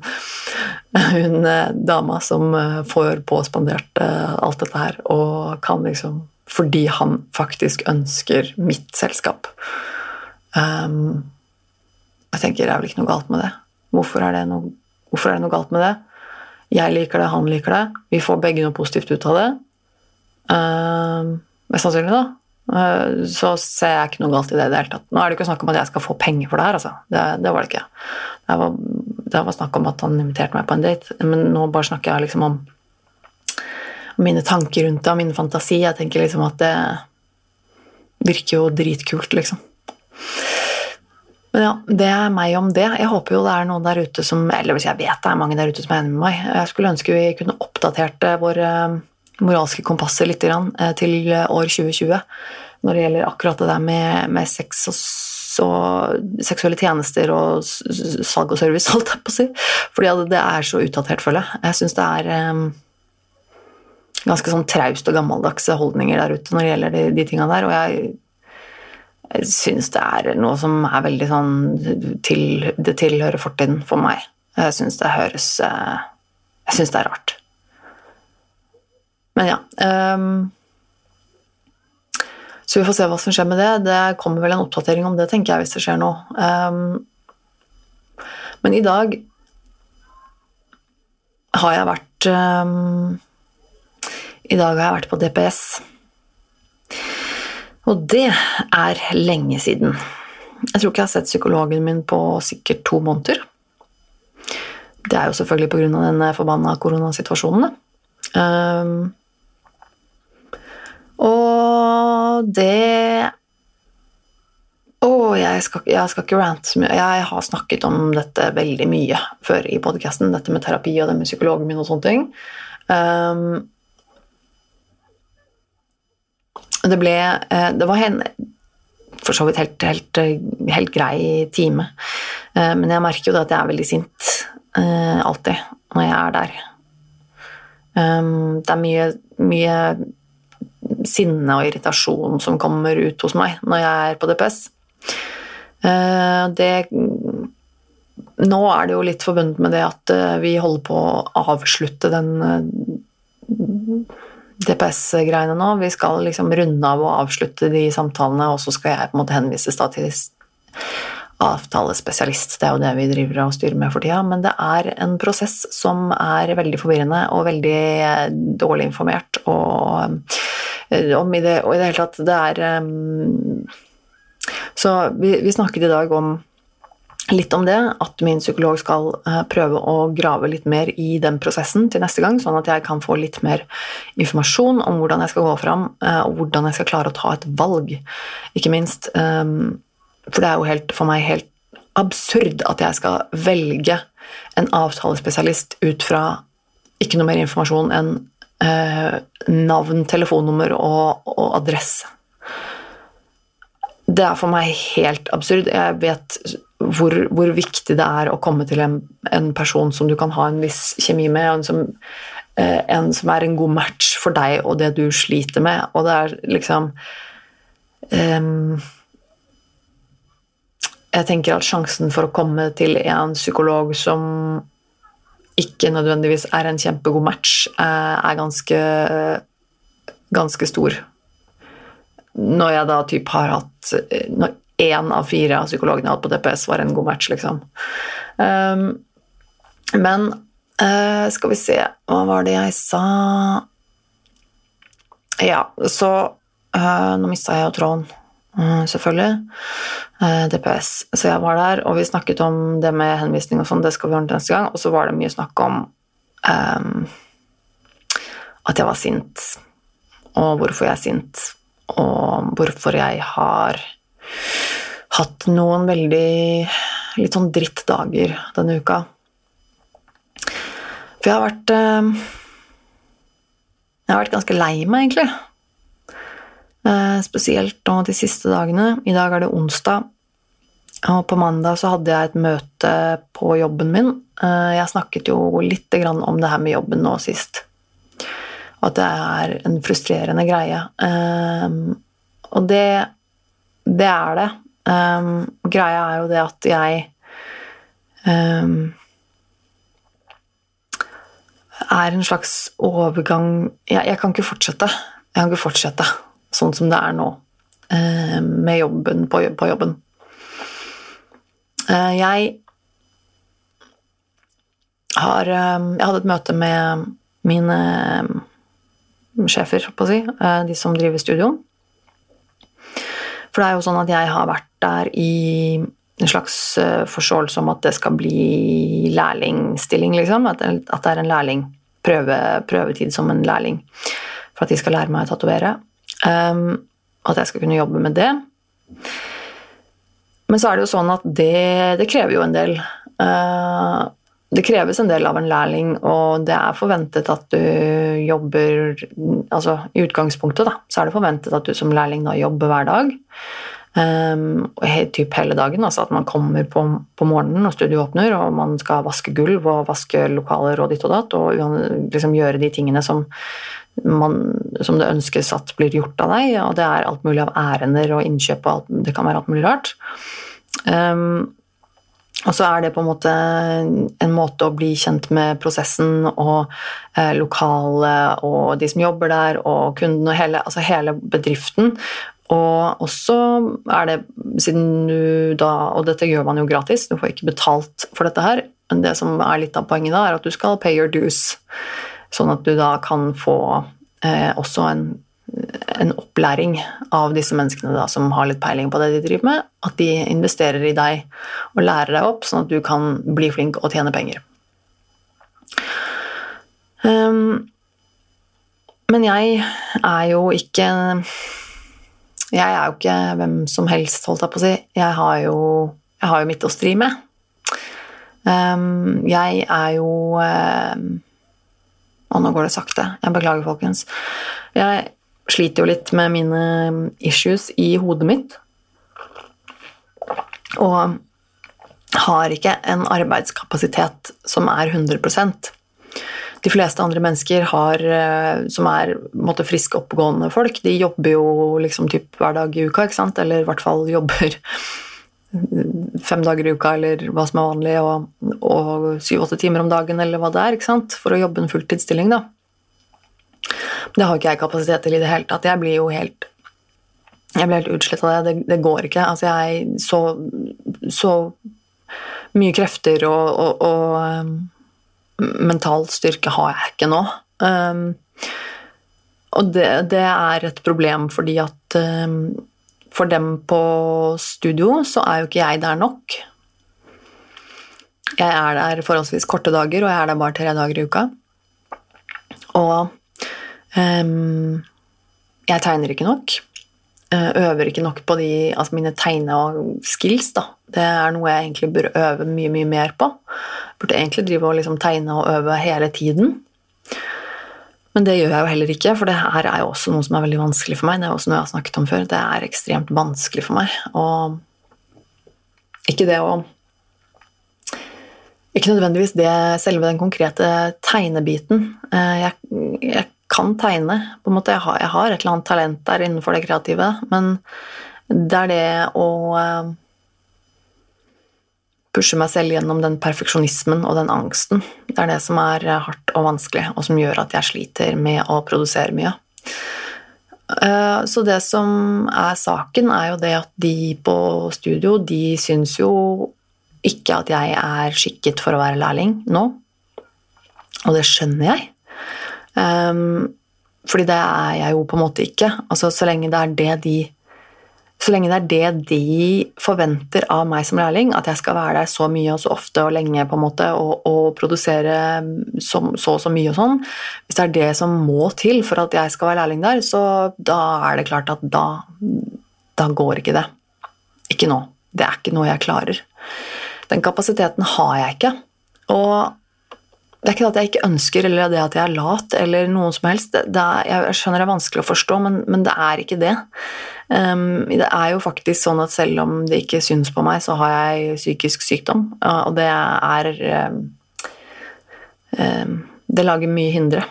Hun uh, dama som får påspandert alt dette her, og kan liksom Fordi han faktisk ønsker mitt selskap. Um, jeg tenker det er vel ikke noe galt med det. Hvorfor er det noe, hvorfor er det noe galt med det? Jeg liker det, han liker det. Vi får begge noe positivt ut av det. Uh, mest sannsynlig, da. Uh, så ser jeg ikke noe galt i det i det hele tatt. Nå er det ikke snakk om at jeg skal få penger for det her, altså. Det, det var det ikke. Det var, det var, snakk om at han inviterte meg på en date, men nå bare snakker jeg liksom om, mine tanker rundt det, og min fantasi. Jeg tenker liksom at det virker jo dritkult, liksom. Men ja, det er meg om det. Jeg håper jo det er noen der ute som Eller hvis jeg vet det er mange der ute som er enig med meg. Jeg skulle ønske vi kunne oppdatert vår moralske kompasser litt grann til år 2020 når det gjelder akkurat det der med, med sex og, og, seksuelle tjenester og salg og service, [LAUGHS] holdt jeg på å si. Fordi det er så utdatert, føler jeg. Jeg syns det er um, ganske sånn traust og gammeldagse holdninger der ute når det gjelder de, de tinga der. Og jeg, jeg syns det er noe som er veldig sånn til, Det tilhører fortiden for meg. Jeg syns det høres eh, Jeg syns det er rart. Men ja. Um, så vi får se hva som skjer med det. Det kommer vel en oppdatering om det, tenker jeg, hvis det skjer noe. Um, men i dag har jeg vært um, I dag har jeg vært på DPS. Og det er lenge siden. Jeg tror ikke jeg har sett psykologen min på sikkert to måneder. Det er jo selvfølgelig pga. den forbanna koronasituasjonen. Um, og det Å, jeg, jeg, skal ikke rante så mye. Jeg har snakket om dette veldig mye før i podkasten, dette med terapi og det med psykologen min og sånne ting. Um, det ble eh, Det var en for så vidt helt, helt, helt grei time. Uh, men jeg merker jo da at jeg er veldig sint alltid når jeg er der. Um, det er mye, mye sinne og irritasjon som kommer ut hos meg når jeg er på DPS. Eh, det Nå er det jo litt forbundet med det at eh, vi holder på å avslutte den eh, DPS-greiene nå. Vi skal liksom runde av og avslutte de samtalene, og så skal jeg på en måte henvises da til avtalespesialist. Det er jo det vi driver og styrer med for tida. Men det er en prosess som er veldig forvirrende og veldig dårlig informert. Og Eh, om i det, og i det hele tatt Det er um, Så vi, vi, snakket i dag om litt om det, at min psykolog skal uh, prøve å grave litt mer i den prosessen til neste gang, sånn at jeg kan få litt mer informasjon om hvordan jeg skal gå fram, uh, og hvordan jeg skal klare å ta et valg, ikke minst. Um, for det er jo helt, for meg helt absurd at jeg skal velge en avtalespesialist ut fra ikke noe mer informasjon enn eh, navn, telefonnummer og, og, adresse. Det er for meg helt absurd. Jeg vet hvor, hvor viktig det er å komme til en, en, person som du kan ha en viss kjemi med, en som, eh, en som er en god match for deg og det du sliter med, og det er liksom um, Jeg tenker at sjansen for å komme til en psykolog som ikke nødvendigvis er en kjempegod match, eh, er ganske, ganske stor. Når jeg da typ har hatt Når én av fire av psykologene jeg hadde på DPS, var en god match, liksom. Um, men uh, skal vi se Hva var det jeg sa Ja, så uh, Nå mista jeg jo tråden, uh, selvfølgelig. DPS. Så jeg var der, og vi snakket om det med henvisning og sånn, det skal vi ordne neste gang. Og så var det mye snakk om um, at jeg var sint, og hvorfor jeg er sint, og hvorfor jeg har hatt noen veldig litt sånn drittdager denne uka. For jeg har vært eh, Jeg har vært ganske lei meg, egentlig. Eh, spesielt nå de siste dagene. I dag er det onsdag. Og på mandag så hadde jeg et møte på jobben min. Eh, jeg snakket jo litt om det her med jobben nå sist. Og at det er en frustrerende greie. Og det, det er det. Um, greia er jo det at jeg um, er en slags overgang jeg, jeg, kan ikke fortsette. Jeg kan ikke fortsette sånn som det er nå, uh, med jobben på, på jobben. Uh, jeg har um, Jeg hadde et møte med mine sjefer, på å si, uh, de som driver studio. For det er jo sånn at jeg har vært der i en slags eh, forståelse om at det skal bli lærlingstilling, liksom. At, det er en lærling. Prøve, prøvetid som en lærling. For at de skal lære meg å tatovere. Um, at jeg skal kunne jobbe med det. Men så er det jo sånn at det, det krever jo en del. Uh, det kreves en del av en lærling, og det er forventet at du jobber Altså i utgangspunktet, da, så er det forventet at du som lærling da jobber hver dag. Um, typ hele dagen, altså at man kommer på, på, morgenen og studiet åpner, og man skal vaske gulv og vaske lokaler og ditt og datt, og liksom gjøre de tingene som, man, som det ønskes at blir gjort av deg. Og det er alt mulig av ærender og innkjøp og alt, det kan være alt mulig rart. Um, og så er det på en måte en måte å bli kjent med prosessen og eh, lokalet og de som jobber der, og kunden og hele, altså hele bedriften. Og også er det, siden du da Og dette gjør man jo gratis, du får ikke betalt for dette her, men det som er litt av poenget da, er at du skal pay your dues. Sånn at du da kan få eh, også en en opplæring av disse menneskene da, som har litt peiling på det de driver med. At de investerer i deg og lærer deg opp, sånn at du kan bli flink og tjene penger. Um, men jeg er jo ikke Jeg er jo ikke hvem som helst, holdt jeg på å si. Jeg har jo, jeg har jo mitt å stri med. Um, jeg er jo um, Og nå går det sakte. Jeg beklager, folkens. Jeg sliter jo litt med mine issues i hodet mitt. Og har ikke en arbeidskapasitet som er 100% De fleste andre mennesker har, eh, som er måtte, friske, oppegående folk, de jobber jo liksom typ hver dag i uka, ikke sant? eller i hvert fall jobber [LAUGHS] fem dager i uka, eller hva som er vanlig, og syv-åtte timer om dagen, eller hva det er, ikke sant? for å jobbe en fulltidsstilling. da. Det har ikke jeg kapasitet til i det hele tatt. Jeg blir jo helt jeg blir helt utslitt av det. det. Det, går ikke. Altså, jeg Så, så mye krefter og, og, og um, mental styrke har jeg ikke nå. Um, og det, det, er et problem fordi at um, for dem på studio så er jo ikke jeg der nok. Jeg er der forholdsvis korte dager, og jeg er der bare tre dager i uka. Og jeg tegner ikke nok. Uh, øver ikke nok på de, altså mine tegne- og skills. Da. Det er noe jeg egentlig burde øve mye mye mer på. Burde egentlig drive og liksom tegne og øve hele tiden. Men det gjør jeg jo heller ikke, for det her er jo også noe som er veldig vanskelig for meg. Det er også noe jeg har snakket om før. Det er ekstremt vanskelig for meg. Og ikke det å Ikke nødvendigvis det selve den konkrete tegnebiten. Uh, jeg, jeg kan tegne. på en måte. Jeg har, jeg har, et eller annet talent der innenfor det kreative, men det er det å eh, pushe meg selv gjennom den perfeksjonismen og den angsten. Det er det som er hardt og vanskelig, og som gjør at jeg sliter med å produsere mye. Eh, så det som er saken, er jo det at de på studio, de syns jo ikke at jeg er skikket for å være lærling nå. Og det skjønner jeg. Um, fordi det er jeg jo på en måte ikke. Altså, så lenge det er det de så lenge det er det de forventer av meg som lærling, at jeg skal være der så mye og så ofte og lenge på en måte, og, og produsere så, så og så mye og sånn Hvis det er det som må til for at jeg skal være lærling der, så da er det klart at da, da går ikke det. Ikke nå. Det er ikke noe jeg klarer. Den kapasiteten har jeg ikke. Og det er ikke at jeg ikke ønsker, eller det at jeg er lat, eller noe som helst. Det er, jeg skjønner det er vanskelig å forstå, men, men det er ikke det. Um, det er jo faktisk sånn at selv om det ikke syns på meg, så har jeg psykisk sykdom, og det er um, um, Det lager mye hindre.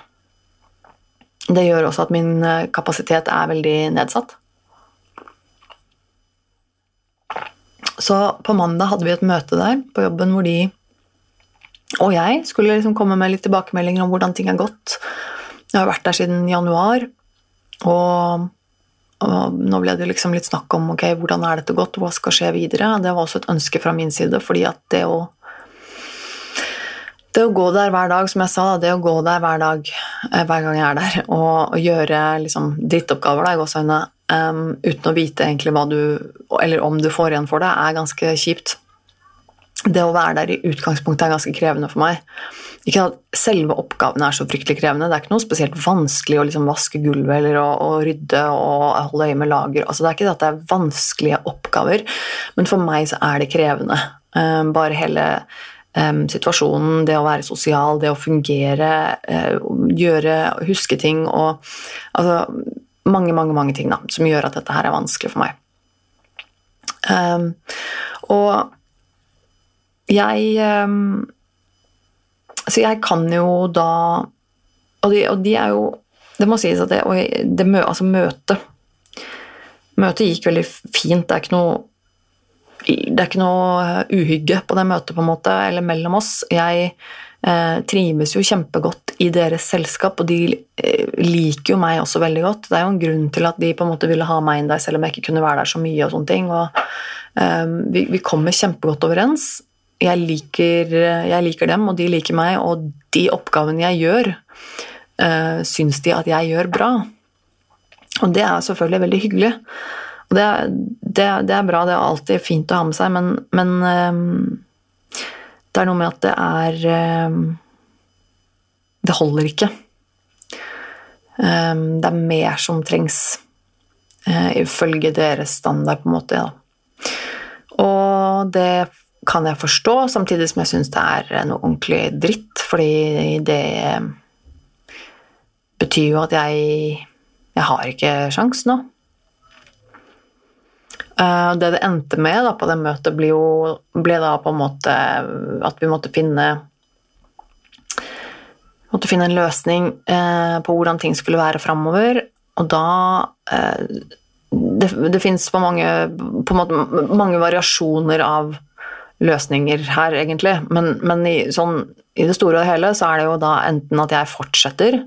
Det gjør også at min eh, kapasitet er veldig nedsatt. Så på mandag hadde vi et møte der på jobben hvor de og jeg skulle liksom komme med litt tilbakemeldinger om hvordan ting er gått. Jeg har vært der siden januar, og, og nå ble det liksom litt snakk om ok, hvordan er dette gått, hva skal skje videre. Det var også et ønske fra min side, fordi at det å det å gå der hver dag, som jeg sa, det å gå der hver dag eh, hver gang jeg er der, [LAUGHS] og, og gjøre liksom, drittoppgaver da, i gåseøynene um, uten å vite egentlig hva du Eller om du får igjen for det, er ganske kjipt det å være der i utgangspunktet er ganske krevende for meg. Ikke at Selve oppgavene er så fryktelig krevende. Det er ikke noe spesielt vanskelig å liksom vaske gulvet eller å, å, rydde og holde øye med lager. Altså, det er ikke det at det er vanskelige oppgaver, men for meg så er det krevende. Um, bare hele um, situasjonen, det å være sosial, det å fungere, uh, gjøre, huske ting og altså, mange, mange, mange ting da, som gjør at dette her er vanskelig for meg. Um, og jeg ehm, Så jeg kan jo da Og de, og de er jo Det må sies at det, det altså møtet Møtet gikk veldig fint. Det er ikke noe det er ikke noe uhygge på det møtet, på en måte, eller mellom oss. Jeg eh, trives jo kjempegodt i deres selskap, og de eh, liker jo meg også veldig godt. Det er jo en grunn til at de på en måte ville ha meg inn der, selv om jeg ikke kunne være der så mye. og sånne ting, og eh, vi, vi kommer kjempegodt overens jeg liker, jeg liker, dem, og de liker meg, og de oppgavene jeg gjør, uh, syns de at jeg gjør bra. Og det er selvfølgelig veldig hyggelig. Og det, det, det er bra, det er alltid fint å ha med seg, men, men um, det er noe med at det er um, Det holder ikke. Um, det er mer som trengs, uh, ifølge deres standard, på en måte. Ja. Og det kan jeg forstå, samtidig som jeg syns det er noe ordentlig dritt, fordi det betyr jo at jeg Jeg har ikke sjans nå. Uh, det det endte med da, på det møtet, ble, jo, ble da på en måte at vi måtte finne måtte finne en løsning eh, på hvordan ting skulle være framover. Og da eh, Det, det fins på, mange, på måte, mange variasjoner av løsninger her, egentlig. Men, men i, sånn, i, det store og hele så er det jo da enten at jeg fortsetter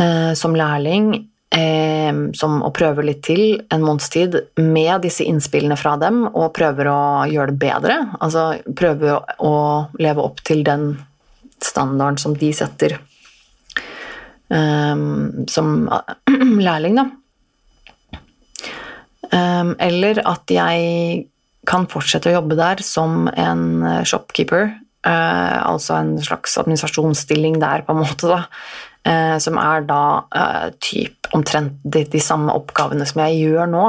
eh, som lærling eh, som, og prøver litt til en måneds tid med disse innspillene fra dem, og prøver å gjøre det bedre. Altså prøve å, å leve opp til den standarden som de setter eh, som [CLEARS THROAT] lærling, da. Um, eller at jeg kan fortsette å jobbe der som en eh, shopkeeper, eh, altså en slags administrasjonsstilling der, på en måte, da, eh, som er da eh, typ omtrent de, de, samme oppgavene som jeg gjør nå.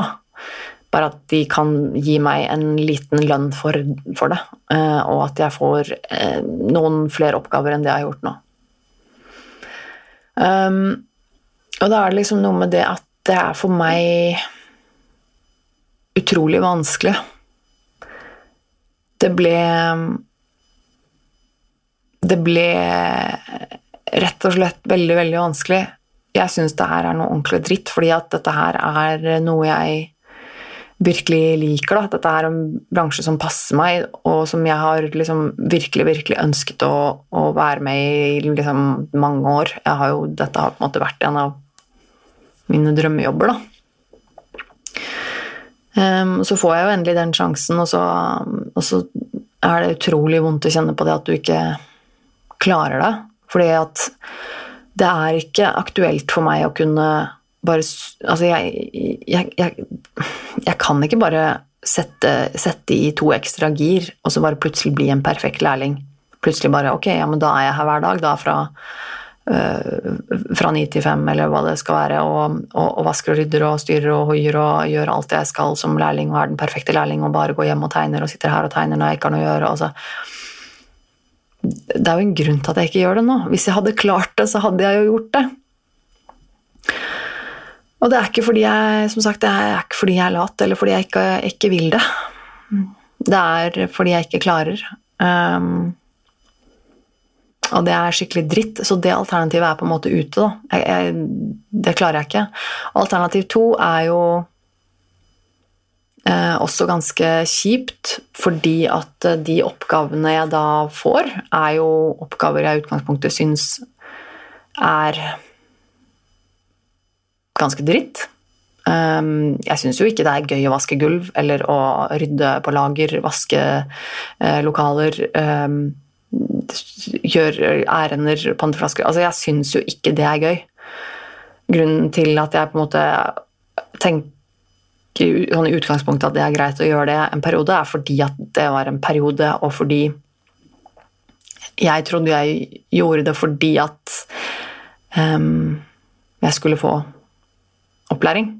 Bare at de kan gi meg en liten lønn for, for det, eh, og at jeg får eh, noen flere oppgaver enn det jeg har gjort nå. Um, og da er det liksom noe med det at det er for meg utrolig vanskelig det ble Det ble rett og slett veldig, veldig vanskelig. Jeg syns det her er noe ordentlig dritt, fordi at dette her er noe jeg virkelig liker. Da. Dette er en bransje som passer meg, og som jeg har liksom virkelig, virkelig ønsket å, å være med i liksom mange år. Har jo, dette har på en måte vært en av mine drømmejobber, da. Um, så får jeg jo endelig den sjansen, og så, og så, er det utrolig vondt å kjenne på det at du ikke klarer det. Fordi at det er ikke aktuelt for meg å kunne bare Altså, jeg, jeg, jeg, jeg kan ikke bare sette, sette, i to ekstra gir, og så bare plutselig bli en perfekt lærling. Plutselig bare Ok, ja, men da er jeg her hver dag, da, fra fra ni til fem, eller hva det skal være, og, og, og, vasker og rydder og styrer og hoier og gjør alt jeg skal som lærling og er den perfekte lærling og bare går hjem og tegner og sitter her og tegner når jeg ikke har noe å gjøre. Altså. Det er jo en grunn til at jeg ikke gjør det nå. Hvis jeg hadde klart det, så hadde jeg jo gjort det. Og det er ikke fordi jeg som sagt, det er ikke fordi jeg er lat, eller fordi jeg ikke, ikke vil det. Det er fordi jeg ikke klarer. Um, og det er skikkelig dritt, så det alternativet er på en måte ute, da. Jeg, jeg, det klarer jeg ikke. Alternativ to er jo eh, også ganske kjipt, fordi at eh, de oppgavene jeg da får, er jo oppgaver jeg i utgangspunktet syns er ganske dritt. Um, jeg syns jo ikke det er gøy å vaske gulv eller å rydde på lager, vaske eh, lokaler. Um, gjør ærender, panteflasker Altså, jeg syns jo ikke det er gøy. Grunnen til at jeg på en måte tenker sånn i utgangspunktet at det er greit å gjøre det en periode, er fordi at det var en periode, og fordi jeg trodde jeg gjorde det fordi at um, jeg skulle få opplæring.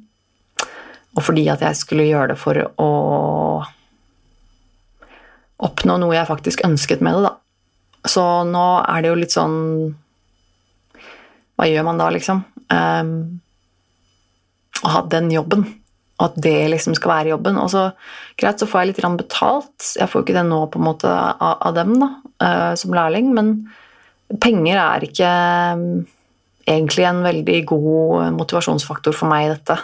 Og fordi at jeg skulle gjøre det for å oppnå noe jeg faktisk ønsket med det, da. Så nå er det jo litt sånn Hva gjør man da, liksom? Um, å ha den jobben. Og at det liksom skal være jobben. Og så greit, så får jeg litt betalt. Jeg får jo ikke det nå på en måte av, av dem da, uh, som lærling, men penger er ikke um, egentlig en veldig god motivasjonsfaktor for meg i dette.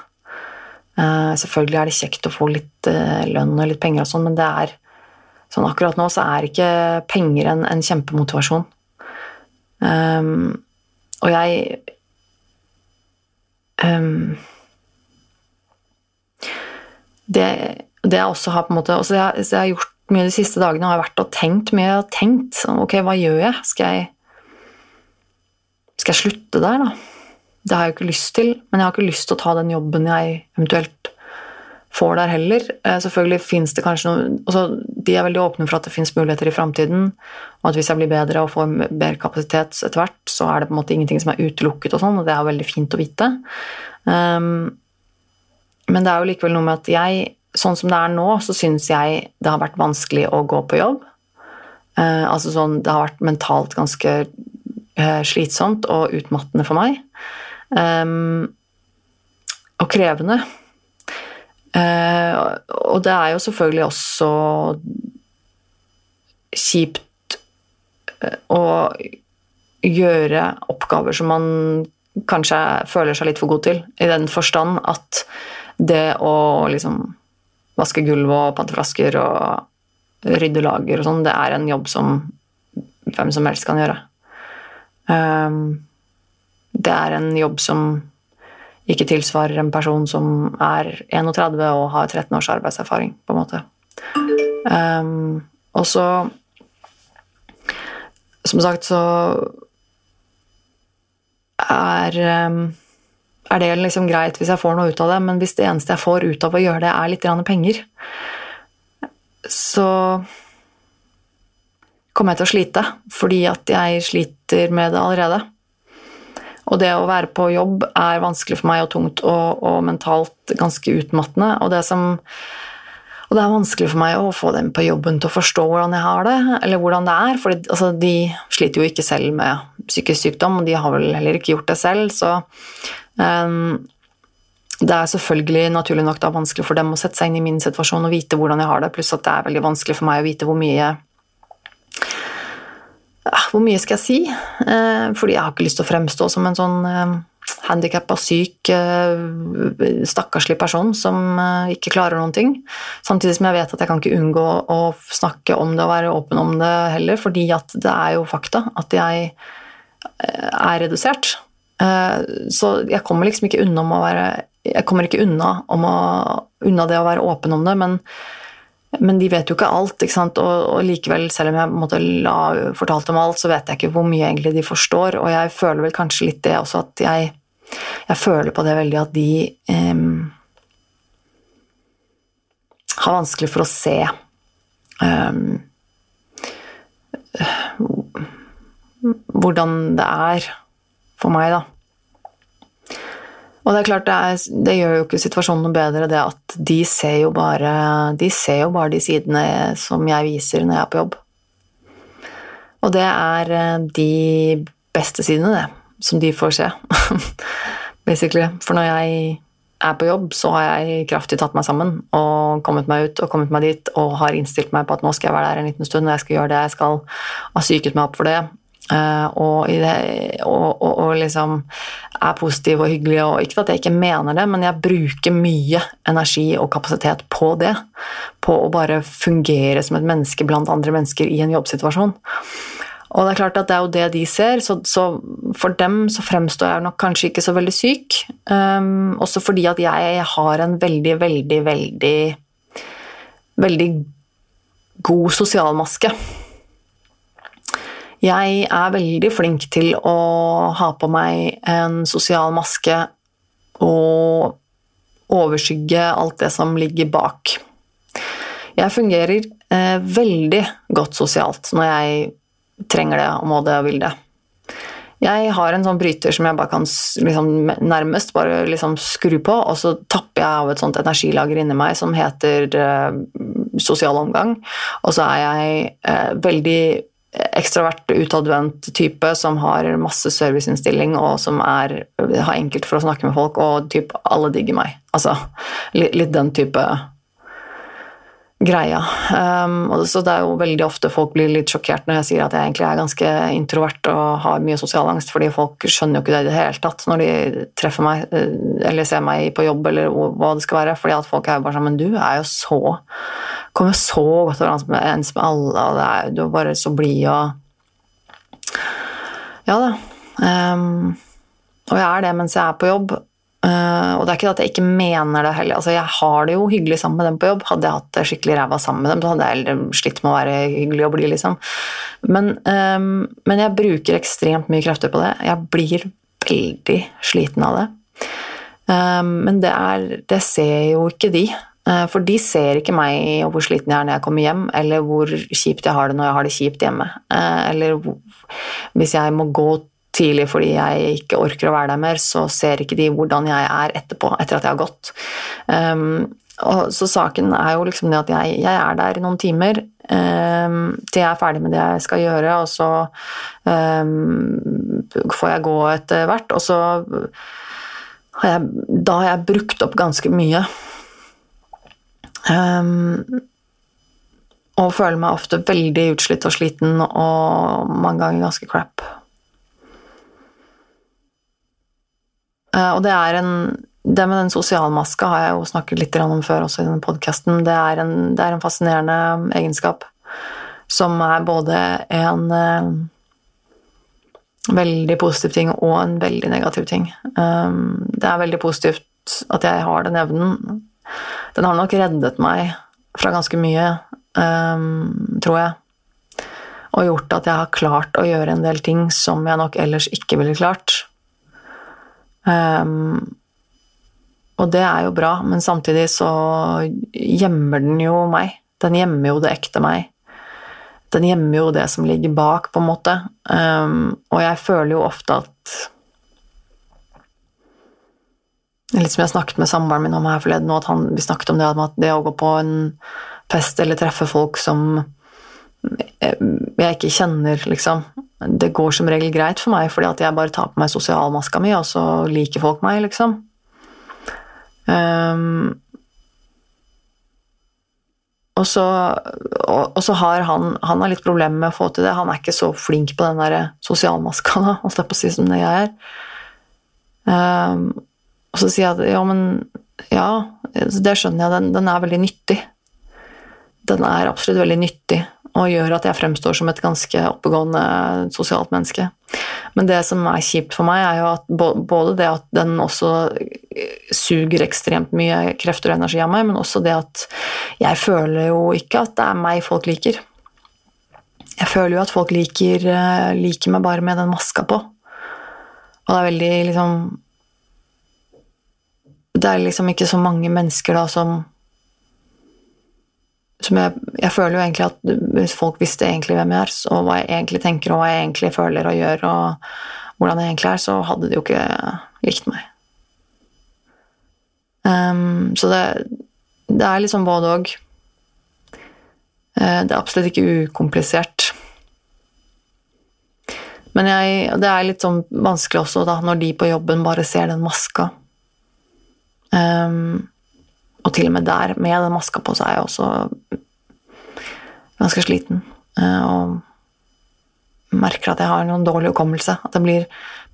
Uh, selvfølgelig er det kjekt å få litt uh, lønn og litt penger og sånn, men det er sånn akkurat nå så er ikke penger en, en kjempemotivasjon. Um, og jeg um, det, det, jeg også har på en måte også jeg, jeg, har gjort mye de siste dagene, har vært og tenkt mye og tenkt Ok, hva gjør jeg? Skal jeg skal jeg slutte der, da? Det har jeg jo ikke lyst til, men jeg har ikke lyst til å ta den jobben jeg eventuelt får der heller. Eh, selvfølgelig fins det kanskje noe altså, De er veldig åpne for at det fins muligheter i framtiden, og at hvis jeg blir bedre og får bedre kapasitet etter hvert, så er det på en måte ingenting som er utelukket, og sånn, og det er veldig fint å vite. Um, men det er jo likevel noe med at jeg, sånn som det er nå, så syns jeg det har vært vanskelig å gå på jobb. Uh, altså sånn, Det har vært mentalt ganske uh, slitsomt og utmattende for meg. Um, og krevende. Eh, og det er jo selvfølgelig også kjipt eh, å gjøre oppgaver som man kanskje føler seg litt for god til, i den forstand at det å liksom vaske gulv og pante flasker og rydde lager og sånn, det er en jobb som hvem som helst kan gjøre. Um, det er en jobb som ikke tilsvarer en person som er 31 og har 13 års arbeidserfaring, på en måte. Um, og så Som sagt så er, um, er det liksom greit hvis jeg får noe ut av det, men hvis det eneste jeg får ut av å gjøre det, er litt penger, så kommer jeg til å slite, fordi at jeg sliter med det allerede. Og det å være på jobb er vanskelig for meg og tungt og, og mentalt ganske utmattende. Og det, som, og det er vanskelig for meg å få dem på jobben til å forstå hvordan jeg har det, eller hvordan det er. For altså, de sliter jo ikke selv med psykisk sykdom, og de har vel heller ikke gjort det selv, så um, det er selvfølgelig naturlig nok da vanskelig for dem å sette seg inn i min situasjon og vite hvordan jeg har det, pluss at det er veldig vanskelig for meg å vite hvor mye hvor mye skal jeg si? Eh, fordi jeg har ikke lyst til å fremstå som en sånn eh, handikappa, syk, eh, stakkarslig person som ikke klarer noen ting. Samtidig som jeg vet at jeg kan ikke unngå å snakke om det og være åpen om det heller, fordi at det er jo fakta at jeg er redusert. Så jeg kommer liksom ikke unna, være, jeg kommer ikke unna, å, unna det å være åpen om det, men men de vet jo ikke alt, ikke sant? Og, og likevel, selv om jeg måtte la fortalt om alt, så vet jeg ikke hvor mye egentlig de forstår. Og jeg føler vel kanskje litt det også, at jeg, jeg føler på det veldig at de eh, har vanskelig for å se eh, hvordan det er for meg, da. Og det er klart, det, er, det, gjør jo ikke situasjonen noe bedre, det at de ser jo bare de, jo bare de sidene som jeg viser når jeg er på jobb. Og det er eh, de beste sidene, det, som de får se, [LAUGHS] basically. For når jeg er på jobb, så har jeg kraftig tatt meg sammen og kommet meg ut og kommet meg dit og har innstilt meg på at nå skal jeg være der en liten stund, og jeg skal gjøre det jeg skal, ha psyket meg opp for det, og, det, og, og, og, liksom er positiv og hyggelig. Og ikke at jeg ikke mener det, men jeg bruker mye energi og kapasitet på det. På å bare fungere som et menneske blant andre mennesker i en jobbsituasjon. Og det er klart at det er jo det de ser, så, så for dem så fremstår jeg nok kanskje ikke så veldig syk. Um, også fordi at jeg har en veldig, veldig, veldig Veldig god sosialmaske. Jeg er veldig flink til å ha på meg en sosial maske og overskygge alt det som ligger bak. Jeg fungerer eh, veldig godt sosialt når jeg trenger det og må det og vil det. Jeg har en sånn bryter som jeg bare kan liksom, nærmest bare liksom skru på, og så tapper jeg av et sånt energilager inni meg som heter eh, sosial omgang. Og så er jeg eh, veldig ekstrovert, utadvendt type som har masse serviceinnstilling og som er, har enkelt for å snakke med folk, og typ alle digger meg. Altså litt den type greia. Um, så det er jo veldig ofte folk blir litt sjokkert når jeg sier at jeg egentlig er ganske introvert og har mye sosial angst, fordi folk skjønner jo ikke det i det hele tatt når de treffer meg eh, eller ser meg på jobb eller hva det skal være, fordi at folk er jo bare sånn Men du er jo så Kommer så godt overens med, alle, og er, du er bare så blid og Ja da. Um, og jeg er det mens jeg er på jobb, Uh, og det er ikke at jeg ikke mener det heller. Altså, jeg har det jo hyggelig sammen med dem på jobb. Hadde jeg hatt det skikkelig ræva sammen med dem, så hadde jeg slitt med å være hyggelig og blid, liksom. Men, um, men, jeg bruker ekstremt mye krefter på det. Jeg blir veldig sliten av det. Um, men det, er, det ser jo ikke de. Uh, for de ser ikke meg og hvor sliten jeg er når jeg kommer hjem, eller hvor kjipt jeg har det når jeg har det kjipt hjemme. Uh, eller hvis jeg må gå tidlig fordi jeg ikke orker å være der mer, så ser ikke de hvordan jeg er etterpå, etter at jeg har gått. Um, og, så saken er jo liksom det at jeg, jeg er der i noen timer um, til jeg er ferdig med det jeg skal gjøre, og så um, får jeg gå etter hvert. Og så har jeg, da har jeg brukt opp ganske mye. Um, og føler meg ofte veldig utslitt og sliten og mange ganger ganske crap. Eh, og det er en Det med den sosialmaska har jeg jo snakket litt om før også i denne podkasten. Det, det, er en fascinerende egenskap som er både en uh, veldig positiv ting og en veldig negativ ting. Um, det er veldig positivt at jeg har den evnen. Den har nok reddet meg fra ganske mye, um, tror jeg. Og gjort at jeg har klart å gjøre en del ting som jeg nok ellers ikke ville klart. Um, og det er jo bra, men samtidig så gjemmer den jo meg. Den gjemmer jo det ekte meg. Den gjemmer jo det som ligger bak, på en måte. Um, og jeg føler jo ofte at Litt som jeg snakket med samboeren min om her forleden, at han, vi snakket om det at det å gå på en fest eller treffe folk som jeg ikke kjenner, liksom. Det går som regel greit for meg, fordi at jeg bare tar på meg sosialmaska mi, og så liker folk meg, liksom. Um, og, så, og, og så har han, han har litt problemer med å få til det. Han er ikke så flink på den der sosialmaska, da, holdt jeg på å si, som det jeg er. Um, og så sier jeg at ja, men ja, det skjønner jeg, den, den er veldig nyttig. Den er absolutt veldig nyttig og gjør at jeg fremstår som et ganske oppegående sosialt menneske. Men det som er kjipt for meg, er jo at både det at den også suger ekstremt mye krefter og energi av meg, men også det at jeg føler jo ikke at det er meg folk liker. Jeg føler jo at folk liker, liker meg bare med den maska på. Og det er veldig liksom Det er liksom ikke så mange mennesker da som som jeg, jeg, føler jo egentlig at hvis folk visste egentlig hvem jeg er, og hva jeg egentlig tenker og hva jeg egentlig føler og gjør, og hvordan jeg egentlig er, så hadde de jo ikke likt meg. Um, så det, det, er liksom både òg. Uh, det er absolutt ikke ukomplisert. Men jeg, det er litt sånn vanskelig også da, når de på jobben bare ser den maska. Um, og til og med der, med den maska på, så er jeg også ganske sliten. Eh, og merker at jeg har noen dårlig hukommelse. At det blir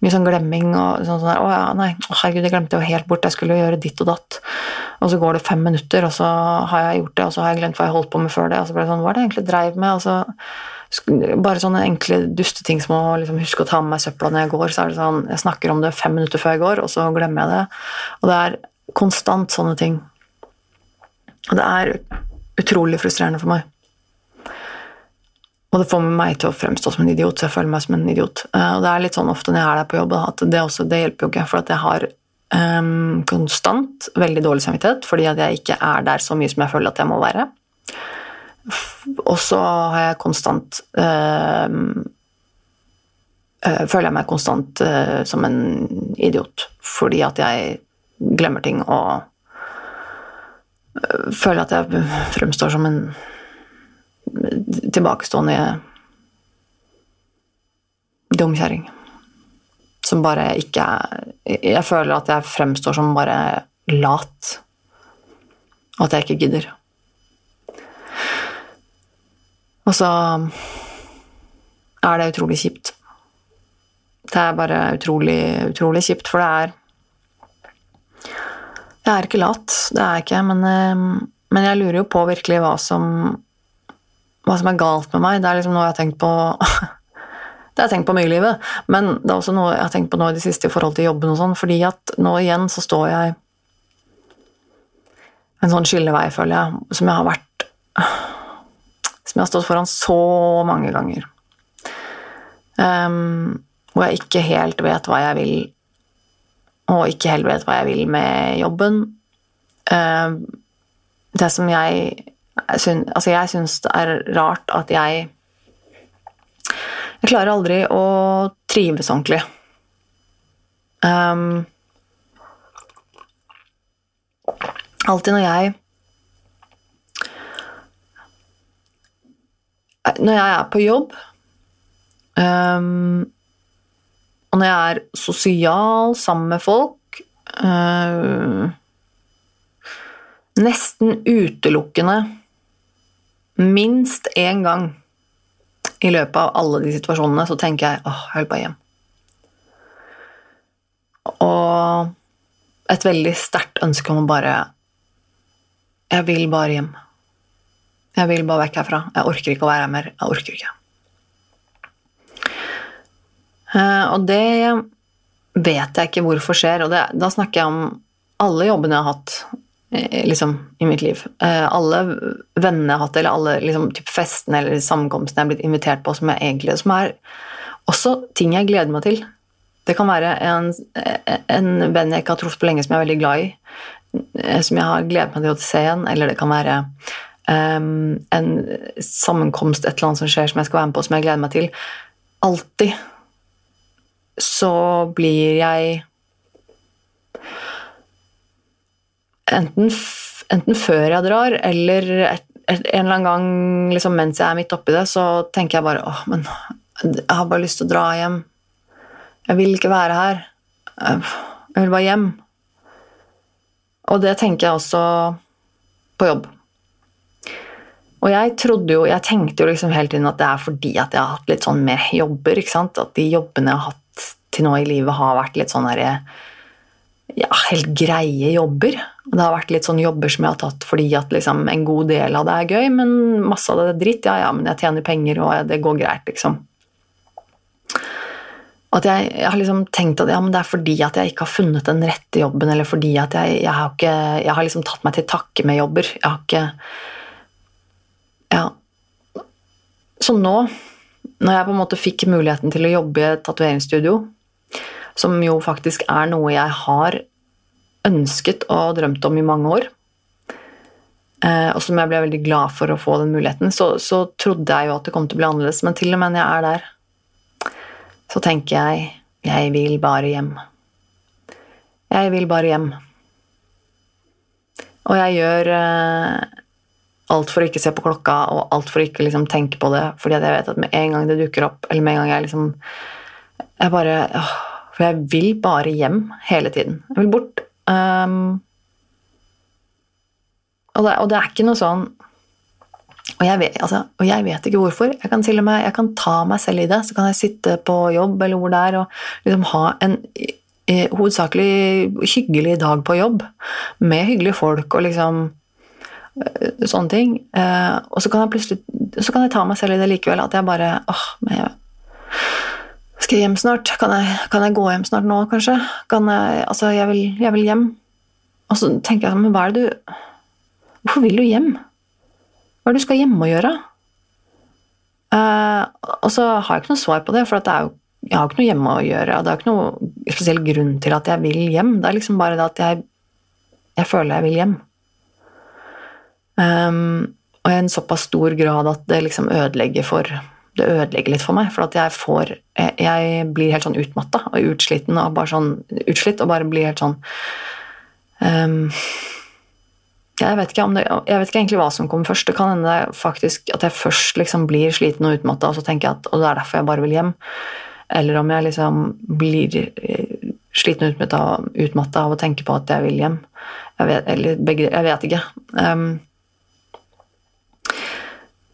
mye sånn glemming og sånn sånn der, 'Å ja, nei, herregud, jeg glemte jo helt bort. Jeg skulle gjøre ditt og datt.' Og så går det fem minutter, og så har jeg gjort det, og så har jeg glemt hva jeg holdt på med før det. Og så blir det sånn Hva er det jeg egentlig dreiv med? Så bare sånne enkle dusteting som å liksom huske å ta med meg søpla når jeg går. så er det sånn, Jeg snakker om det fem minutter før jeg går, og så glemmer jeg det. Og det er konstant sånne ting. Og det er utrolig frustrerende for meg. Og det får meg til å fremstå som en idiot, så jeg føler meg som en idiot. Eh, og det er litt sånn ofte når jeg er der på jobb, at det, også, det hjelper jo ikke, for at jeg har um, konstant veldig dårlig samvittighet fordi at jeg ikke er der så mye som jeg føler at jeg må være. Og så har jeg konstant um, Føler jeg meg konstant uh, som en idiot fordi at jeg glemmer ting og føler at jeg fremstår som en tilbakestående dumkjerring. Som bare ikke er Jeg føler at jeg fremstår som bare lat. Og at jeg ikke gidder. Og så er det utrolig kjipt. Det er bare utrolig, utrolig kjipt, for det er jeg er ikke lat, det er jeg ikke, men, eh, men, jeg lurer jo på virkelig hva som, hva som er galt med meg. Det er liksom noe jeg har tenkt på [LAUGHS] Det har jeg tenkt på mye i livet, men det er også noe jeg har tenkt på nå i det siste i forhold til jobben og sånn, fordi at nå igjen så står jeg en sånn skillevei, føler jeg, som jeg har vært [SIGHS] Som jeg har stått foran så mange ganger. Um, hvor jeg ikke helt vet hva jeg vil og ikke helt vet hva jeg vil med jobben. Eh, det som jeg syns Altså, jeg syns det er rart at jeg Jeg klarer aldri å trives ordentlig. Um, alltid når jeg Når jeg er på jobb um, og når jeg er sosial sammen med folk øh, Nesten utelukkende minst én gang i løpet av alle de situasjonene så tenker jeg åh, jeg vil bare hjem. Og et veldig sterkt ønske om å bare Jeg vil bare hjem. Jeg vil bare vekk herfra. Jeg orker ikke å være her mer. Jeg orker ikke. Eh, og det vet jeg ikke hvorfor skjer, og det, da snakker jeg om alle jobbene jeg har hatt eh, liksom, i mitt liv. Eh, alle vennene jeg har hatt, eller alle liksom, festene eller samkomstene jeg har blitt invitert på, som, egentlig, som er også ting jeg gleder meg til. Det kan være en, en venn jeg ikke har truffet på lenge, som jeg er veldig glad i, som jeg har gledet meg til å se igjen, eller det kan være um, en sammenkomst, et eller annet som skjer som jeg skal være med på, som jeg gleder meg til. Alltid så blir jeg enten, enten før jeg drar, eller et, en eller annen gang liksom, mens jeg er midt oppi det, så tenker jeg bare åh, men jeg har bare lyst til å dra hjem. Jeg vil ikke være her. Jeg vil bare hjem. Og det tenker jeg også på jobb. Og jeg trodde jo, jeg tenkte jo liksom hele tiden at det er fordi at jeg har hatt litt sånn mer jobber. ikke sant? At de jobbene jeg har hatt til nå i livet, har vært litt sånn derre ja, helt greie jobber. Det har vært litt sånn jobber som jeg har tatt fordi at liksom en god del av det er gøy, men masse av det er dritt. Ja, ja, men jeg tjener penger, og det går greit, liksom. At jeg, jeg, har liksom tenkt at ja, det er fordi at jeg ikke har funnet den rette jobben, eller fordi at jeg, jeg har, ikke, jeg har liksom tatt meg til takke med jobber. Jeg har ikke Ja. Så nå, når jeg på en måte fikk muligheten til å jobbe i et tatoveringsstudio, som jo faktisk er noe jeg har ønsket og drømt om i mange år, eh, og som jeg ble veldig glad for å få den muligheten, så, så trodde jeg jo at det kom til å bli annerledes, men til og med når jeg er der så tenker jeg jeg vil bare hjem. Jeg vil bare hjem. Og jeg gjør eh, alt for å ikke se på klokka og alt for å ikke liksom, tenke på det, fordi jeg vet at med en gang det dukker opp, eller med en gang jeg liksom Jeg bare åh, For jeg vil bare hjem hele tiden. Jeg vil bort. Um, og, det, og det er ikke noe sånn og jeg, vet, altså, og jeg, vet, ikke hvorfor. Jeg kan med jeg kan ta meg selv i det. Så kan jeg sitte på jobb eller hvor det er, og liksom ha en eh, hovedsakelig hyggelig dag på jobb med hyggelige folk og liksom eh, sånne ting. Eh, og så kan jeg plutselig så kan jeg ta meg selv i det likevel, at jeg bare åh, men jeg, Skal jeg hjem snart? Kan jeg, kan jeg, gå hjem snart nå, kanskje? Kan jeg, altså, jeg vil, jeg vil hjem. Og så tenker jeg, men hva er det du Hvorfor vil du hjem? Hva er det du skal hjemme og gjøre? Uh, og så har jeg ikke noe svar på det, for det jo, jeg har ikke noe hjemme å gjøre. Og det er ikke noe spesiell grunn til at jeg vil hjem. Det er liksom bare det at jeg, jeg føler jeg vil hjem. Um, og i en såpass stor grad at det liksom ødelegger for det ødelegger litt for meg. For at jeg får Jeg, jeg blir helt sånn utmatta og utsliten og bare sånn utslitt og bare blir helt sånn um, jeg vet, det, jeg vet, ikke egentlig hva som kommer først. Det kan hende faktisk at jeg først liksom blir sliten og utmatta, og så tenker jeg at og det er derfor jeg bare vil hjem. Eller om jeg liksom blir eh, sliten og utmatta av å tenke på at jeg vil hjem. Jeg vet, eller Jeg vet ikke. Um,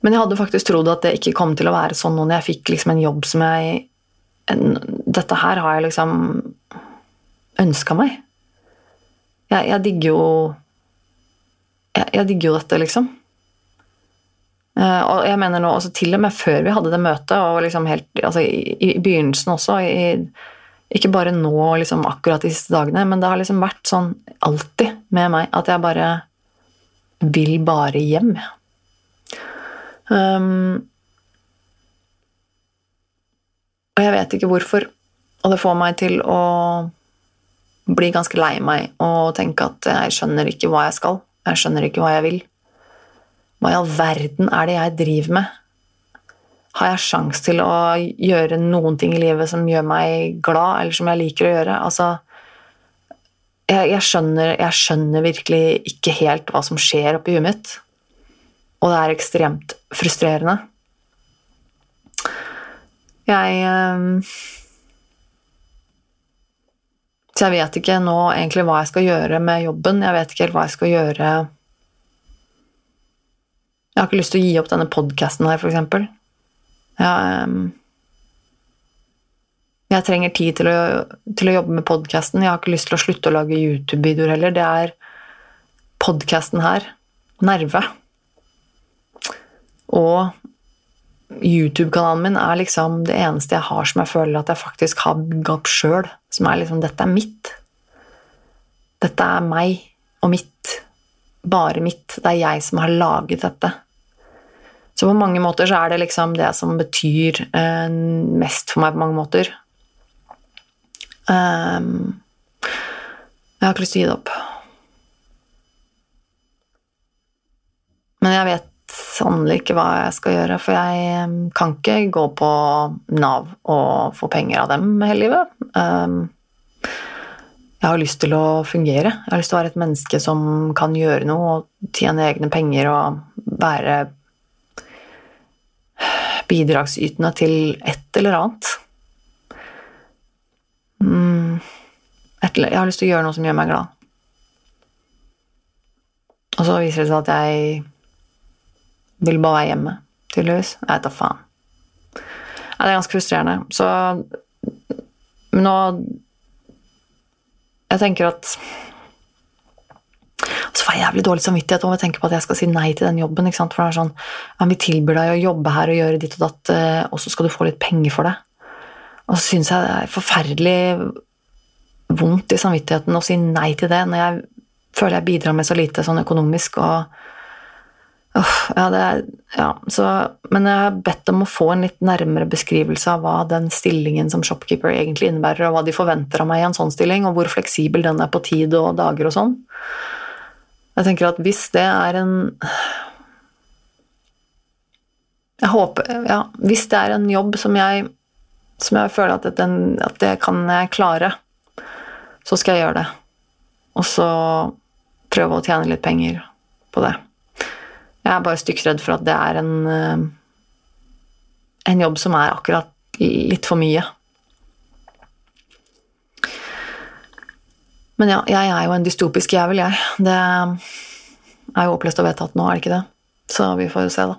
men jeg hadde faktisk trodd at det ikke kom til å være sånn når jeg fikk liksom en jobb som jeg en, Dette her har jeg liksom ønska meg. Jeg, jeg digger jo jeg, jeg digger jo dette, liksom. Uh, og jeg mener nå, altså Til og med før vi hadde det møtet, og liksom helt, altså i, i, begynnelsen også i, Ikke bare nå, liksom akkurat de siste dagene, men det har liksom vært sånn alltid med meg at jeg bare vil bare hjem. Um, og jeg vet ikke hvorfor. Og det får meg til å bli ganske lei meg og tenke at jeg skjønner ikke hva jeg skal. Jeg skjønner ikke hva jeg vil. Hva i all verden er det jeg driver med? Har jeg sjans til å gjøre noen ting i livet som gjør meg glad, eller som jeg liker å gjøre? Altså, jeg, jeg, skjønner, jeg skjønner virkelig ikke helt hva som skjer oppi huet mitt. Og det er ekstremt frustrerende. Jeg ehm, så jeg vet ikke nå egentlig hva jeg skal gjøre med jobben. Jeg vet ikke helt hva jeg skal gjøre Jeg har ikke lyst til å gi opp denne podkasten her, f.eks. Jeg, um, jeg trenger tid til å, til å jobbe med podkasten. Jeg har ikke lyst til å slutte å lage YouTube-videoer heller. Det er podkasten her, Nerve. Og YouTube-kanalen min er liksom det eneste jeg har som jeg føler at jeg faktisk har opp sjøl. Som er liksom Dette er mitt. Dette er meg og mitt. Bare mitt. Det er jeg som har laget dette. Så på mange måter så er det liksom det som betyr eh, mest for meg på mange måter. Um, jeg har ikke lyst til å gi det opp. Men jeg vet sannelig ikke hva jeg skal gjøre, for jeg kan ikke gå på Nav og få penger av dem hele livet. Jeg har lyst til å fungere. Jeg har lyst til å være et menneske som kan gjøre noe og tjene egne penger og være bidragsytende til et eller annet. Mm, jeg har lyst til å gjøre noe som gjør meg glad. Og så viser det seg at jeg vil bare være hjemme, tydeligvis. Jeg vet da faen. Ja, det er ganske frustrerende. Så men nå Jeg tenker at så får jeg jævlig dårlig samvittighet om jeg tenker på at jeg skal si nei til den jobben. ikke sant? For det er sånn, ja, Vi tilbyr deg å jobbe her og gjøre ditt og datt, eh, og så skal du få litt penger for det. Og så syns jeg det er forferdelig vondt i samvittigheten å si nei til det, når jeg føler jeg bidrar med så lite sånn økonomisk. og ja, det ja, så, Men jeg har bedt om å få en litt nærmere beskrivelse av hva den stillingen som shopkeeper egentlig innebærer, og hva de forventer av meg i en sånn stilling, og hvor fleksibel den er på tid og dager og sånn. Jeg tenker at hvis det er en Jeg håper Ja, hvis det er en jobb som jeg, som jeg føler at, den, at det kan jeg klare, så skal jeg gjøre det. Og så prøve å tjene litt penger på det. Jeg er bare stygt for at det er en, eh, en jobb som er akkurat litt for mye. Men ja, jeg er jo en dystopisk jævel, jeg. Det er jo opplest og vedtatt nå, er det ikke det? Så vi får jo se, da.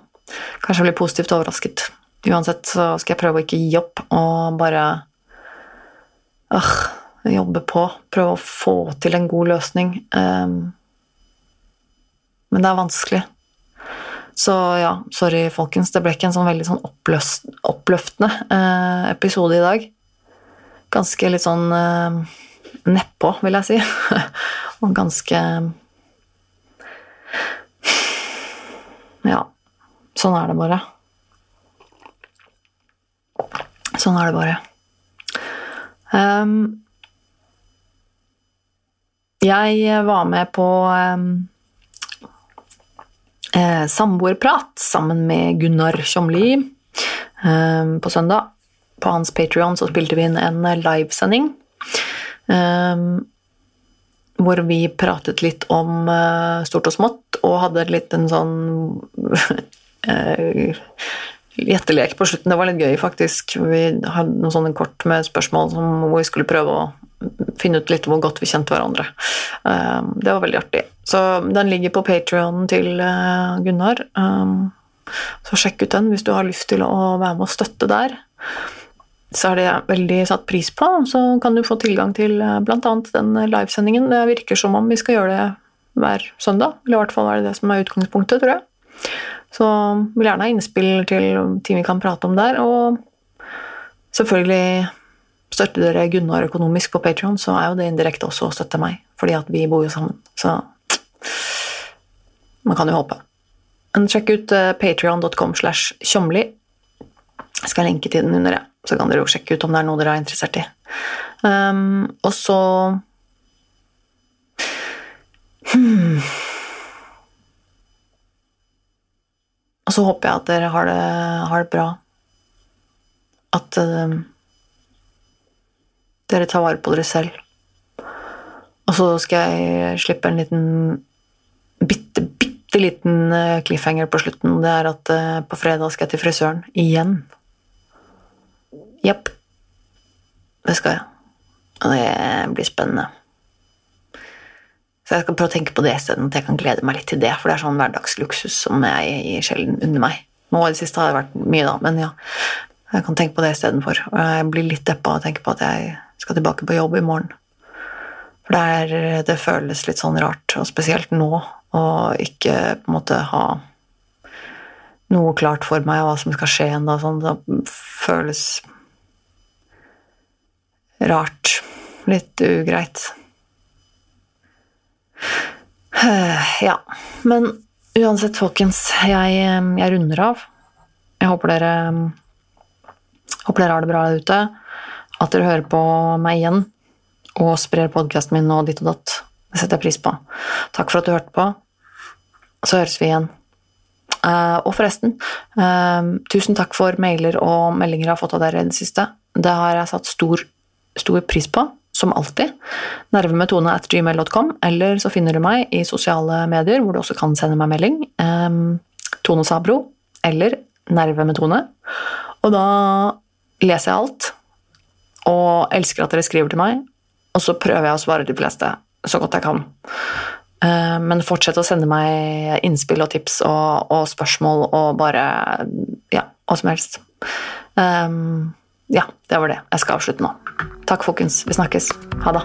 Kanskje jeg blir positivt overrasket. Uansett så skal jeg prøve å ikke gi opp og bare øh, jobbe på. Prøve å få til en god løsning. Um, men det er vanskelig. Så ja, sorry, folkens. Det ble ikke en sånn veldig sånn oppløftende eh, episode i dag. Ganske litt sånn eh, nedpå, vil jeg si. [LAUGHS] og ganske Ja, sånn er det bare. Sånn er det bare. Um, jeg var med på um, eh, samboerprat sammen med Gunnar Tjomli eh, på søndag. På hans Patrion spilte vi inn en livesending eh, hvor vi pratet litt om uh, stort og smått, og hadde litt en sånn uh, [LAUGHS] gjettelek på slutten. Det var litt gøy, faktisk. Vi hadde noen sånne kort med spørsmål hvor vi skulle prøve å finne ut litt hvor godt vi kjente hverandre. Um, det var veldig artig. Så den ligger på Patrionen til uh, Gunnar. Um, så sjekk ut den hvis du har lyst til å være med og støtte der så er det veldig satt pris på. Så kan du få tilgang til eh, bl.a. den livesendingen. Det virker som om vi skal gjøre det hver søndag. Eller i hvert fall er det det som er utgangspunktet, tror jeg. Så vil gjerne ha innspill til ting vi kan prate om der. Og selvfølgelig støtter dere Gunnar økonomisk på Patrion, så er jo det indirekte også å støtte meg. Fordi at vi bor jo sammen. Så man kan jo håpe. Men sjekk ut eh, patrion.com slash tjomli. Jeg skal lenke til den under, jeg. Så kan dere jo sjekke ut om det er noe dere er interessert i. Um, og så hmm. Og så håper jeg at dere har det, har det bra. At uh, dere tar vare på dere selv. Og så skal jeg slippe en liten bitte, bitte liten eh, cliffhanger på slutten. Det er at uh, på fredag skal jeg til frisøren igjen. Jepp. Det skal jeg. Og det blir spennende. Så jeg skal prøve å tenke på det stedet, at jeg kan glede meg litt til det. For det er sånn hverdagsluksus som jeg sjelden unner meg. Nå i det siste har det vært mye, da, men ja. Jeg kan tenke på det istedenfor. Og jeg blir litt deppa og tenker på at jeg skal tilbake på jobb i morgen. For det, er, det føles litt sånn rart, og spesielt nå, å ikke på en måte ha noe klart for meg hva som skal skje ennå. Sånn, det føles rart. Litt ugreit. [SIGHS] Ja. Men uansett, folkens, jeg, jeg runder av. Jeg håper dere Håper dere har det bra der ute. At dere hører på meg igjen og sprer podkasten min og ditt og datt. Det setter jeg pris på. Takk for at du hørte på. Så høres vi igjen. Uh, og forresten, uh, tusen takk for mailer og meldinger jeg har fått av dere i det siste. Det har jeg satt stor stor pris på, som alltid. Nervemetone at gmail.com, eller så finner du meg i sosiale medier, hvor du også kan sende meg melding. Um, Tone Sabro eller Nervemetone. Og da leser jeg alt, og elsker at dere skriver til meg. Og så prøver jeg å svare de fleste så godt jeg kan. Eh, men fortsett å sende meg innspill og tips og, og spørsmål og bare Ja, hva som helst. Um, ja, det var det. Jeg skal avslutte nå. Takk, folkens. Vi snakkes. Ha det.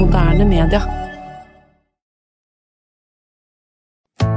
Moderne